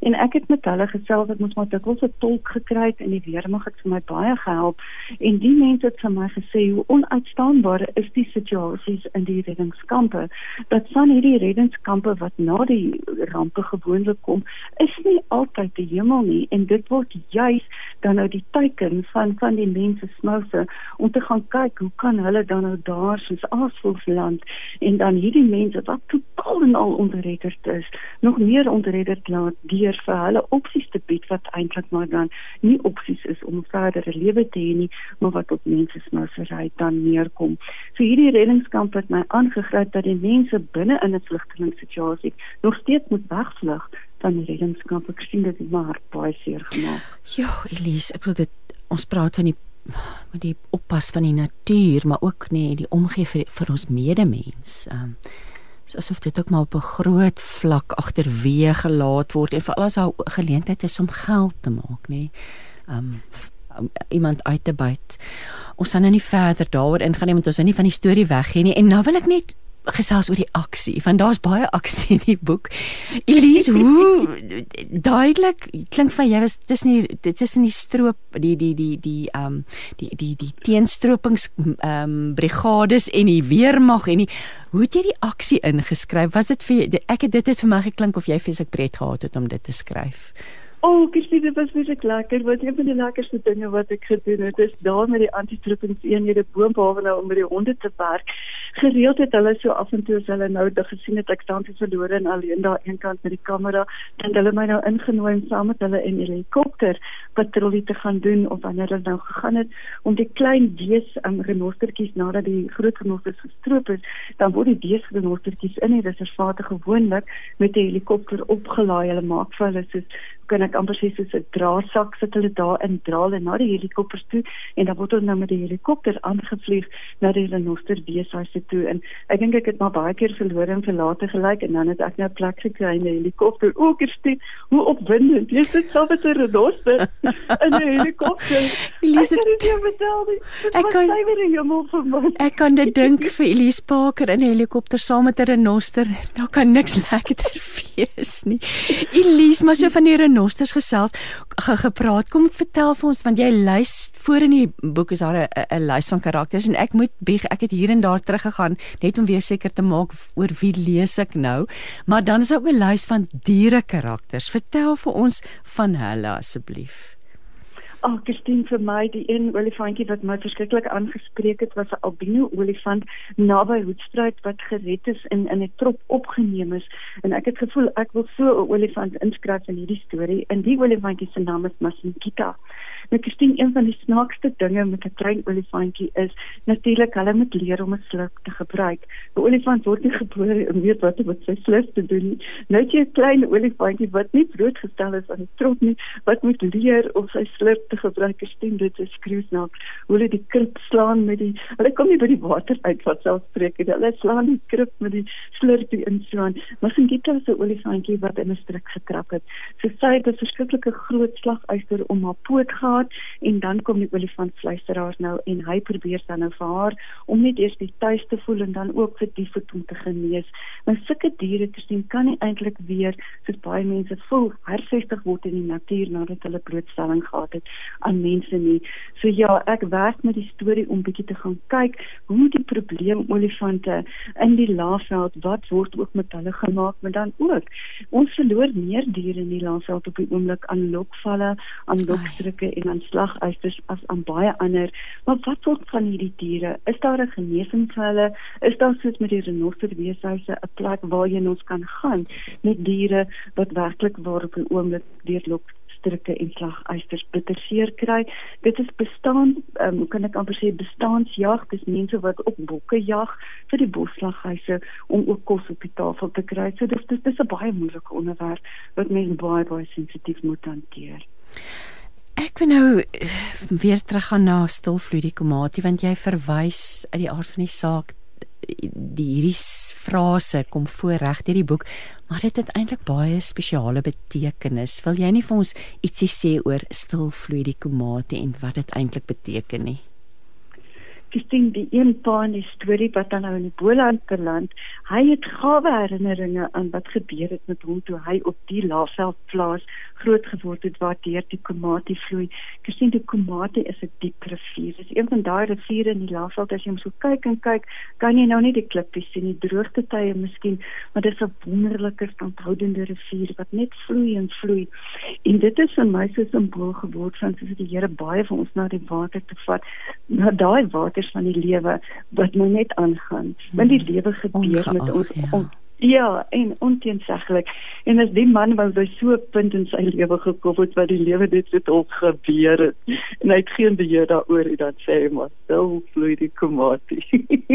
Speaker 6: En ek het met hulle gesels ek moes maar dikwels 'n tolk gekry het en die weermag het vir my baie gehelp En die mense het vir my gesê hoe onuitstaanbaar is die situasies in die reddingskampe. Dat van hierdie reddingskampe wat na die rampe gewoonlik kom, is nie altyd die hemel nie en dit word juis dan nou die teiken van van die mense smouse om te gaan kyk hoe kan hulle dan nou daar soos Aasvolksland en dan hierdie mense wat totaal en al onderredderd is, nog meer onderredderd laat deur vir hulle opsies te bied wat eintlik maar dan nie opsies is om verder 'n lewe te hê nie, maar wat op mense smousery dan neerkom. So hierdie reddingskamp het my aangegryp dat die mense binne in 'n vlugtelingsituasie nog steeds moet wegvlug van die reddingskamp. Ek sien dit het my hart baie seer gemaak.
Speaker 2: Ja, Elise, ek wil dit ons praat van die met die oppas van die natuur, maar ook nê die omgee vir, vir ons medemens. Ehm um, asof dit ook maar op 'n groot vlak agterweë gelaat word en veral as daar geleentheid is om geld te maak, nê. Ehm um, um, iemand uit te byt. Ons gaan nou nie verder daaroor ingaan nie want ons wil nie van die storie weggee nie. En nou wil ek net gesels oor die aksie want daar's baie aksie in die boek. Elise, hoe duidelik klink vir jy was tussen die tussen die stroop die die die die ehm um, die die die teenstropings ehm um, brigades en die weermag en die hoe het jy die aksie ingeskryf? Was dit vir ek het dit het vir my geklink of jy feeslik pret gehad het om dit te skryf?
Speaker 6: O, oh, Kirsty, dit was baie lekker. Wat een van die lekkerste dinge wat ek gedoen het, is daar met die antitrippings eenhede boombehalwe nou om met die honde te werk. Gereeld het hulle so af en toe as hulle nou dit gesien het ek staan te verlore en alleen daar eenkant met die kamera, dan hulle my nou ingenooi saam met hulle in die helikopter patrollie te gaan doen of wanneer hulle nou gegaan het om die klein wees um, renostertjies nadat die groot renosters gestroop is, dan word die wees renostertjies in die reservate gewoonlik met 'n helikopter opgelaai. Hulle maak vir hulle soos kan ek amper sê soos 'n draadsak sit hulle daar in dra hulle na die helikopters toe en dan word hulle nou met die helikopter aangevlieg na die renoster weeshuis toe en ek dink ek het maar baie keer verlore en verlate gelyk en dan het ek nou 'n plek gekry in die helikopter. O, Kirsty, hoe opwindend. Jy sit saam met 'n renoster in 'n helikopter.
Speaker 2: Elise,
Speaker 6: ek kan dit jou vertel. Ek kan sy weer hemel vermoed.
Speaker 2: Ek kan dit dink vir Elise Parker in 'n helikopter saam met 'n renoster. Daar kan niks lekkerder wees nie. Elise, maar so van die renoster renosters gesels ge, gepraat. Kom vertel vir ons want jy lys voor in die boek is daar 'n lys van karakters en ek moet bieg ek het hier en daar teruggegaan net om weer seker te maak oor wie lees ek nou. Maar dan is ook 'n lys van diere karakters. Vertel vir ons van hulle asseblief.
Speaker 6: Ag, oh, Christine vir my die een olifantjie wat my verskriklik aangespreek het was 'n albino olifant naby Hoedspruit wat gered is en in 'n trop opgeneem is en ek het gevoel ek wil so 'n olifant inskryf in hierdie storie. En die olifantjie se naam is Masinkita. Ek sien een van die snaakste dinge met 'n klein olifantjie is natuurlik hulle moet leer om 'n slurp te gebruik. 'n Olifant word nie gebore om weet wat om met sy slurp te doen nie. Nou jy 'n klein olifantjie wat nie blootgestel is aan die trot nie, wat moet leer om sy slurp te gebruik. Stem dit is skreeusnaak. Hulle die krip slaan met die hulle kom nie by die water uit wat self spreek nie. Hulle slaan die krip met die slurpie in slaan. Maar sien dit as 'n olifantjie wat in 'n strik getrap het. So sy het 'n verskriklike groot slaguister om haar poot gehad en dan kom die olifantvleiseraars nou en hy probeer dan nou vir haar om net eers die tuis te voel en dan ook vir die voet om te genees. Maar sulke diere te sien kan nie eintlik weer soos baie mense voel hervestig word in die natuur nadat hulle blootstelling gehad het aan mense nie. So ja, ek werk met die storie om bietjie te gaan kyk hoe die probleem olifante in die laafveld wat word ook met hulle gemaak, maar dan ook ons verloor meer diere in die laafveld op die oomblik aan lokvalle, aan lokstrukke en aan slaguisters as aan baie ander. Maar wat word van hierdie diere? Is daar 'n genesing vir hulle? Is daar soos met die renosterweeshuise 'n plek waar jy ons kan gaan met diere wat werklik waar op 'n oomblik deurloop strikke en slaguisters bitter seer kry. Dit is bestaan, um, kan ek amper sê bestaansjag, dis mense wat op bokke jag vir die bosslaghuise om ook kos op die tafel te kry. So dis dis, 'n baie moeilike onderwerp wat mense baie baie sensitief moet hanteer.
Speaker 2: Ek wil nou eh, weer teruggaan na stilvloei die komati want jy verwys uit die aard van die saak die hierdie frase kom voor reg deur die boek maar dit het eintlik baie spesiale betekenis. Wil jy nie vir ons ietsie sê oor stilvloei die komati en wat dit eintlik beteken nie?
Speaker 6: gesien die een pa in die storie wat dan nou in die Boland beland. Hy het gawe herinneringe aan wat gebeur het met hom toe hy op die Laagveld plaas groot geword het waar deur die Komati vloei. Gesien die Komati is 'n diep rivier. Dit is een van daai riviere in die Laagveld as jy hom so kyk en kyk, kan jy nou nie die klippies sien nie, droogte tye miskien, maar dit is 'n wonderlike standhoudende rivier wat net vloei en vloei. En dit is vir my so 'n simbool geword van soos die Here baie van ons na die water te vat. Na daai water goeders van die lewe wat nou net aangaan. Want die lewe gebeur Ongeacht, met ons ja. On, ja, en onteenseglik. En as die man wou by so 'n punt in sy lewe gekom het wat die lewe net so tot gebeur het en hy het geen beheer daaroor en dan sê hy maar stil vloei die komati.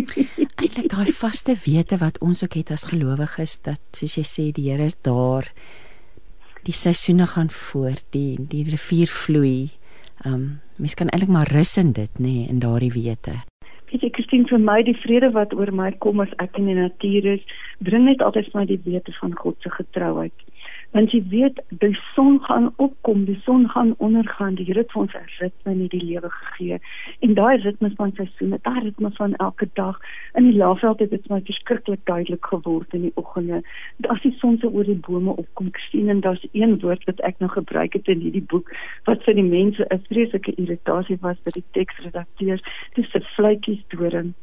Speaker 2: Eintlik daai vaste wete wat ons ook het as gelowiges dat soos jy sê die Here is daar. Die seisoene gaan voort, die die rivier vloei. Ehm um, mens kan eintlik maar rus in dit nê nee, in daardie wete.
Speaker 6: Weet jy Christine vir my die vrede wat oor my kom as ek in die natuur is, bring net altyd vir my die wete van God se getrouheid want jy weet die son gaan opkom, die son gaan ondergaan, die Here het vir ons 'n ritme in die lewe gegee. En daai ritme van seisoene, daai ritme van elke dag in die laafveld het dit my verskriklik duidelik geword in die oggende. As die son so oor die bome opkom, sien en daar's een woord wat ek nou gebruik het in hierdie boek wat vir die mense 'n vreeslike irritasie was by die teksredakteurs, dis 'n vletjies doring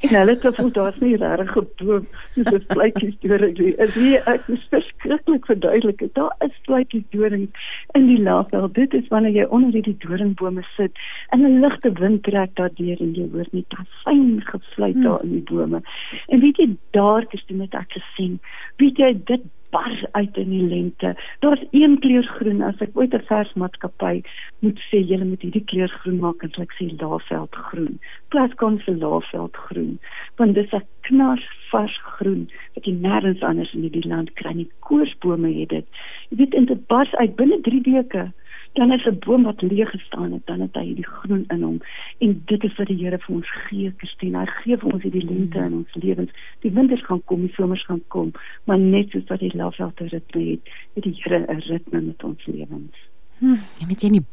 Speaker 6: En hulle het gevoel daar's nie regtig 'n boom soos 'n vletjies doring nie. As jy ek moet verskriklik verduidelik, daar is vletjies doring in die laafveld. Dit is wanneer jy onder hierdie doringbome sit en 'n ligte wind trek daardeur en jy hoor net daai fyn gefluit daar in die bome. En weet jy daar het ek gesien. Weet jy dit bars uit in die lente. Daar's een kleur groen as ek ooit 'n vers maatskappy moet sê jy moet hierdie kleur groen maak en ek sê laafveld groen. Plaas kon vir laafveld groen. Want dit is 'n knars vars groen wat jy nêrens anders in die land kry nie. Koorsbome het dit. Jy weet in dit bars uit binne 3 weke dan is 'n boom wat leeg gestaan het, dan het hy hierdie groen in hom. En dit is wat die Here vir ons gee, Christine. Hy gee vir ons hierdie lente in ons lewens. Die winters gaan kom, die somers gaan kom, maar net soos wat die lafveld 'n ritme het, het die Here 'n ritme met ons lewens.
Speaker 2: Hm, jy weet jy nie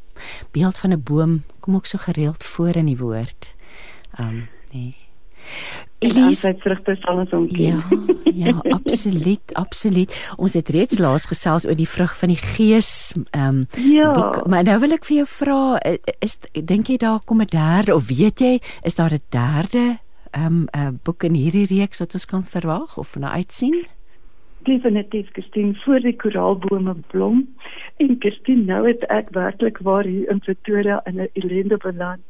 Speaker 2: beeld van 'n boom kom ook so gereeld voor in die woord. Um, nee.
Speaker 6: Elise vrugte sal ons omgee.
Speaker 2: Ja, ja, absoluut, absoluut. Ons het reeds laas gesels oor die vrug van die gees, ehm um,
Speaker 6: ja.
Speaker 2: boek, maar nou wil ek vir jou vra, is dink jy daar kom 'n derde of weet jy, is daar 'n derde ehm um, 'n uh, boek in hierdie reeks wat ons kan verwag of na uitsien?
Speaker 6: Definitief gesien voor die koraalbome blom. En gesien nou het ek werklik waar hier in Pretoria in 'n ellende beland.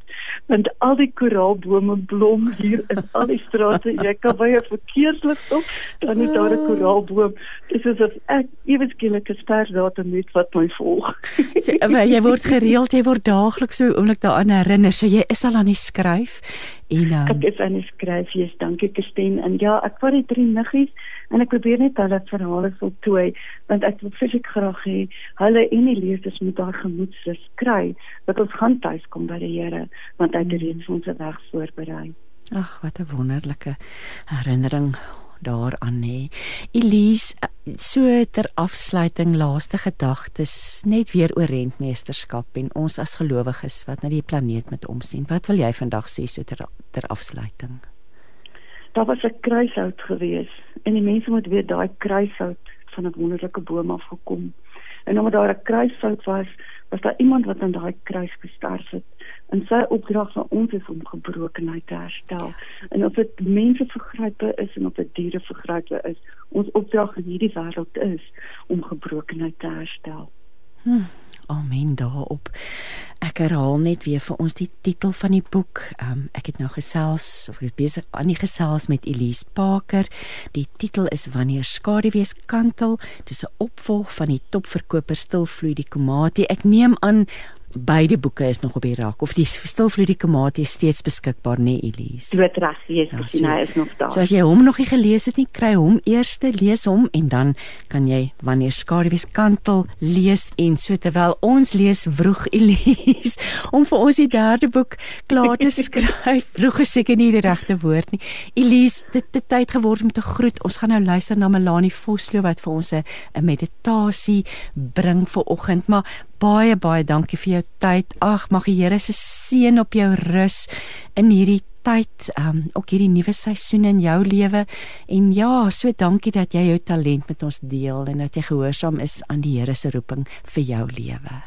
Speaker 6: Want al die koraalbome blom hier in al die strate. Jy kan by 'n verkeerslig op dan is daar 'n koraalboom. Dis is of ek eweskielik 'n sterdatum net wat my volg.
Speaker 2: So, jy word gereeld jy word daagliks so oomblik daaraan herinner. So jy is al aan die skryf en um...
Speaker 6: ek is aan die skryf jy's dankie Christine. En ja ek wou die drie niggies en ek probeer net hulle verhale voltooi want ek wil fisiek graag hê hulle en die lesers moet daai gemoedsrus kry dat ons gaan tuis kom by die Here want hy het reeds ons weg voorberei.
Speaker 2: Ag wat 'n wonderlike herinnering daaraan nê. Elise, so ter afsluiting laaste gedagtes net weer oor rentmeesterskap en ons as gelowiges wat na die planeet met omsien. Wat wil jy vandag sê so ter ter afsluiting?
Speaker 6: daar was 'n kruishout gewees en die mense moet weet daai kruishout van 'n wonderlike boom af gekom. En omdat daar 'n kruishout was, was daar iemand wat aan daai kruis gesterf het. En sy opdrag vir ons is om gebrokenheid te herstel. En of dit mense vergrype is en of dit diere vergrype is, ons opdrag in hierdie wêreld is om gebrokenheid te herstel.
Speaker 2: Hm. Amen daarop. Ek herhaal net weer vir ons die titel van die boek. Um, ek het nou gesels of ek is besig aan die gesels met Elise Parker. Die titel is Wanneer skaduwees kantel. Dis 'n opvolg van die topverkoper Stilvloei die Komati. Ek neem aan beide boeke is nog op die rak of die stilvloei die komate is steeds beskikbaar nê Elise.
Speaker 6: Dit reg, jy ja, sien hy is nog daar.
Speaker 2: So as jy hom nog nie gelees het nie, kry hom eers lees hom en dan kan jy wanneer skaduwees kantel lees en so terwyl ons lees vroeg Elise om vir ons die derde boek klaar te skryf. vroeg is seker nie die regte woord nie. Elise, dit het tyd geword om te groet. Ons gaan nou luister na Melanie Vosloo wat vir ons 'n meditasie bring vir oggend, maar baie baie dankie vir jou tyd. Ag, mag die Here se seën op jou rus in hierdie tyd, um ook hierdie nuwe seisoen in jou lewe. En ja, so dankie dat jy jou talent met ons deel en dat jy gehoorsaam is aan die Here se roeping vir jou lewe.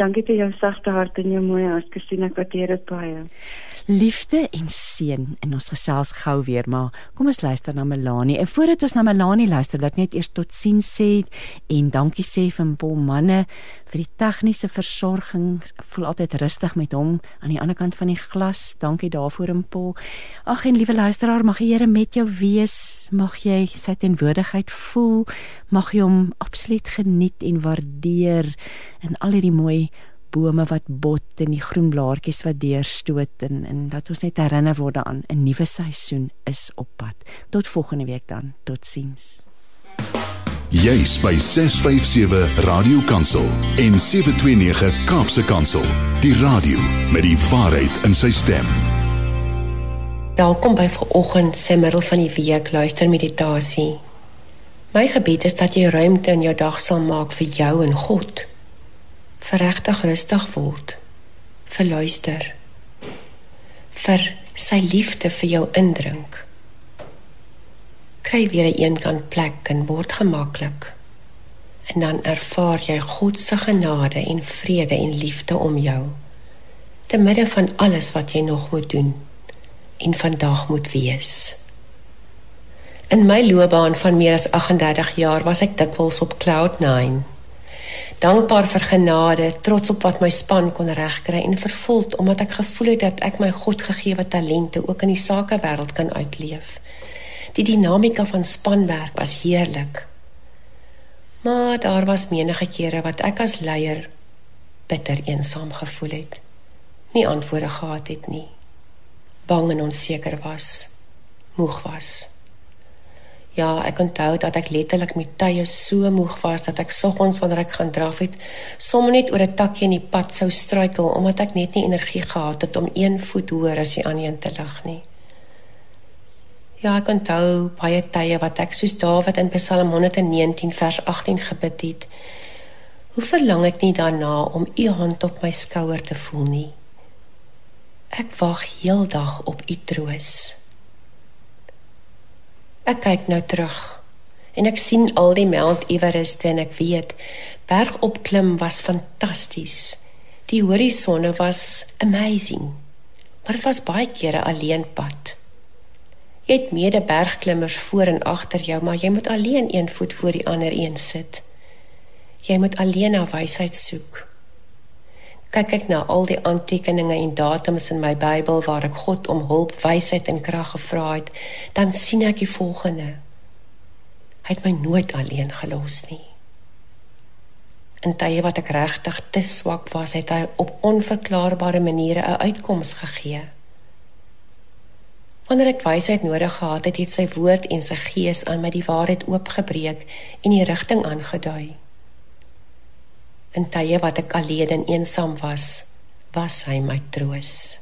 Speaker 6: Dankie vir jou sagte hart en jou mooi hart, Christina, ek waardeer dit baie
Speaker 2: liefde en seën in ons gesels gou weer maar kom ons luister na Melanie. En voordat ons na Melanie luister dat net eers totsiens sê en dankie sê vir Paul manne vir die tegniese versorging. Voel altyd rustig met hom aan die ander kant van die glas. Dankie daarvoor en Paul ag en liewe luisteraar mag die Here met jou wees. Mag jy sy teenwoordigheid voel. Mag jy hom absoluut geniet en waardeer in al hierdie mooi bome wat bot en die groen blaartjies wat deurstoot en en dat ons net herinner word aan 'n nuwe seisoen is op pad. Tot volgende week dan. Totsiens.
Speaker 1: Jy's by 657 Radio Kansel en 729 Kaapse Kansel. Die radio met die waarheid in sy stem.
Speaker 7: Welkom by vanoggend se middel van die week luister meditasie. My gebed is dat jy ruimte in jou dag sal maak vir jou en God verregtig rustig word vir luister vir sy liefde vir jou indrink kry weer 'n eenkant plek en word gemaklik en dan ervaar jy God se genade en vrede en liefde om jou te midde van alles wat jy nog moet doen en vandag moet wees. In my loopbaan van meer as 38 jaar was ek dikwels op cloud 9. Dankbaar vir genade, trots op wat my span kon regkry en vervuld omdat ek gevoel het dat ek my Godgegewe talente ook in die sakewêreld kan uitleef. Die dinamika van spanwerk was heerlik. Maar daar was menige kere wat ek as leier bitter eensaam gevoel het. Nie antwoorde gehad het nie. Bang en onseker was. Moeg was. Ja, ek onthou dat ek letterlik met tye so moeg was dat ek soggens wanneer ek gaan draf het, sommer net oor 'n takkie in die pad sou struikel omdat ek net nie energie gehad het om een voet hoër as die ander te lig nie. Ja, ek onthou baie tye wat ek soos Dawid in Psalm 119 vers 18 gebid het. Hoe verlang ek nie daarna om u hand op my skouer te voel nie. Ek wag heeldag op u troos. Ek kyk nou terug en ek sien al die Mount Everest en ek weet bergopklim was fantasties. Die horisonne was amazing. Maar dit was baie kere alleen pad. Jy het mede bergklimmers voor en agter jou, maar jy moet alleen een voet voor die ander een sit. Jy moet alleen na wysheid soek. Kyk ek na al die aantekeninge en datums in my Bybel waar ek God om hulp, wysheid en krag gevra het, dan sien ek die volgende. Hy het my nooit alleen gelos nie. In tye wat ek regtig te swak was, het hy op onverklaarbare maniere 'n uitkoms gegee. Wanneer ek wysheid nodig gehad het, het sy woord en sy gees aan my die waarheid oopgebreek en die rigting aangedui. In tye wat ek alleen en eensaam was, was hy my troos.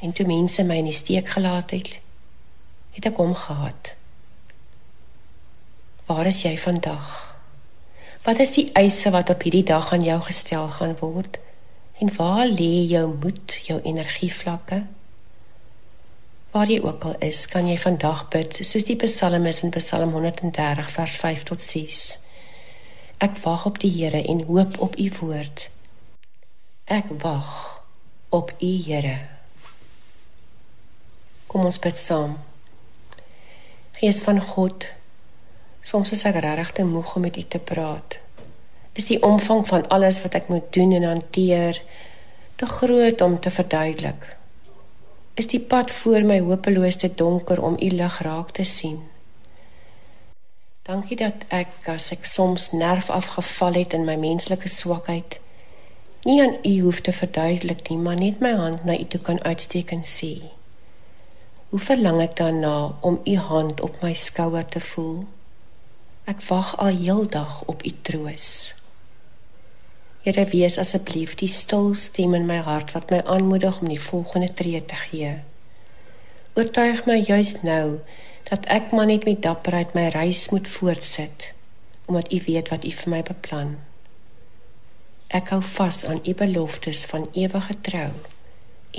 Speaker 7: En toe mense my in die steek gelaat het, het ek hom gehad. Waar is jy vandag? Wat is die eise wat op hierdie dag aan jou gestel gaan word? En waar lê jou moed, jou energievlakke? Waar jy ook al is, kan jy vandag bid soos die psalmis in Psalm 130 vers 5 tot 6. Ek wag op die Here en hoop op u woord. Ek wag op u Here. Kom ons bid saam. Gees van God, soms is ek regtig te moeg om met u te praat. Is die omvang van alles wat ek moet doen en hanteer te groot om te verduidelik? is die pad voor my hopeloos te donker om u lig raak te sien. Dankie dat ek as ek soms nerf afgeval het in my menslike swakheid, nie aan u hoef te verduidelik nie, maar net my hand na u toe kan uitsteek en sê: Hoe verlang ek daarna om u hand op my skouer te voel? Ek wag al heeldag op u troos. Here wees asseblief die stil stem in my hart wat my aanmoedig om die volgende tree te gee. Oortuig my juis nou dat ek maar net met dapperheid my reis moet voortsit omdat U weet wat U vir my beplan. Ek hou vas aan U beloftes van ewige trou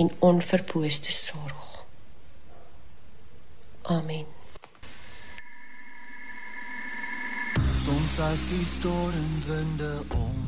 Speaker 7: en onverpooste sorg. Amen.
Speaker 8: Soms as die stormwinde om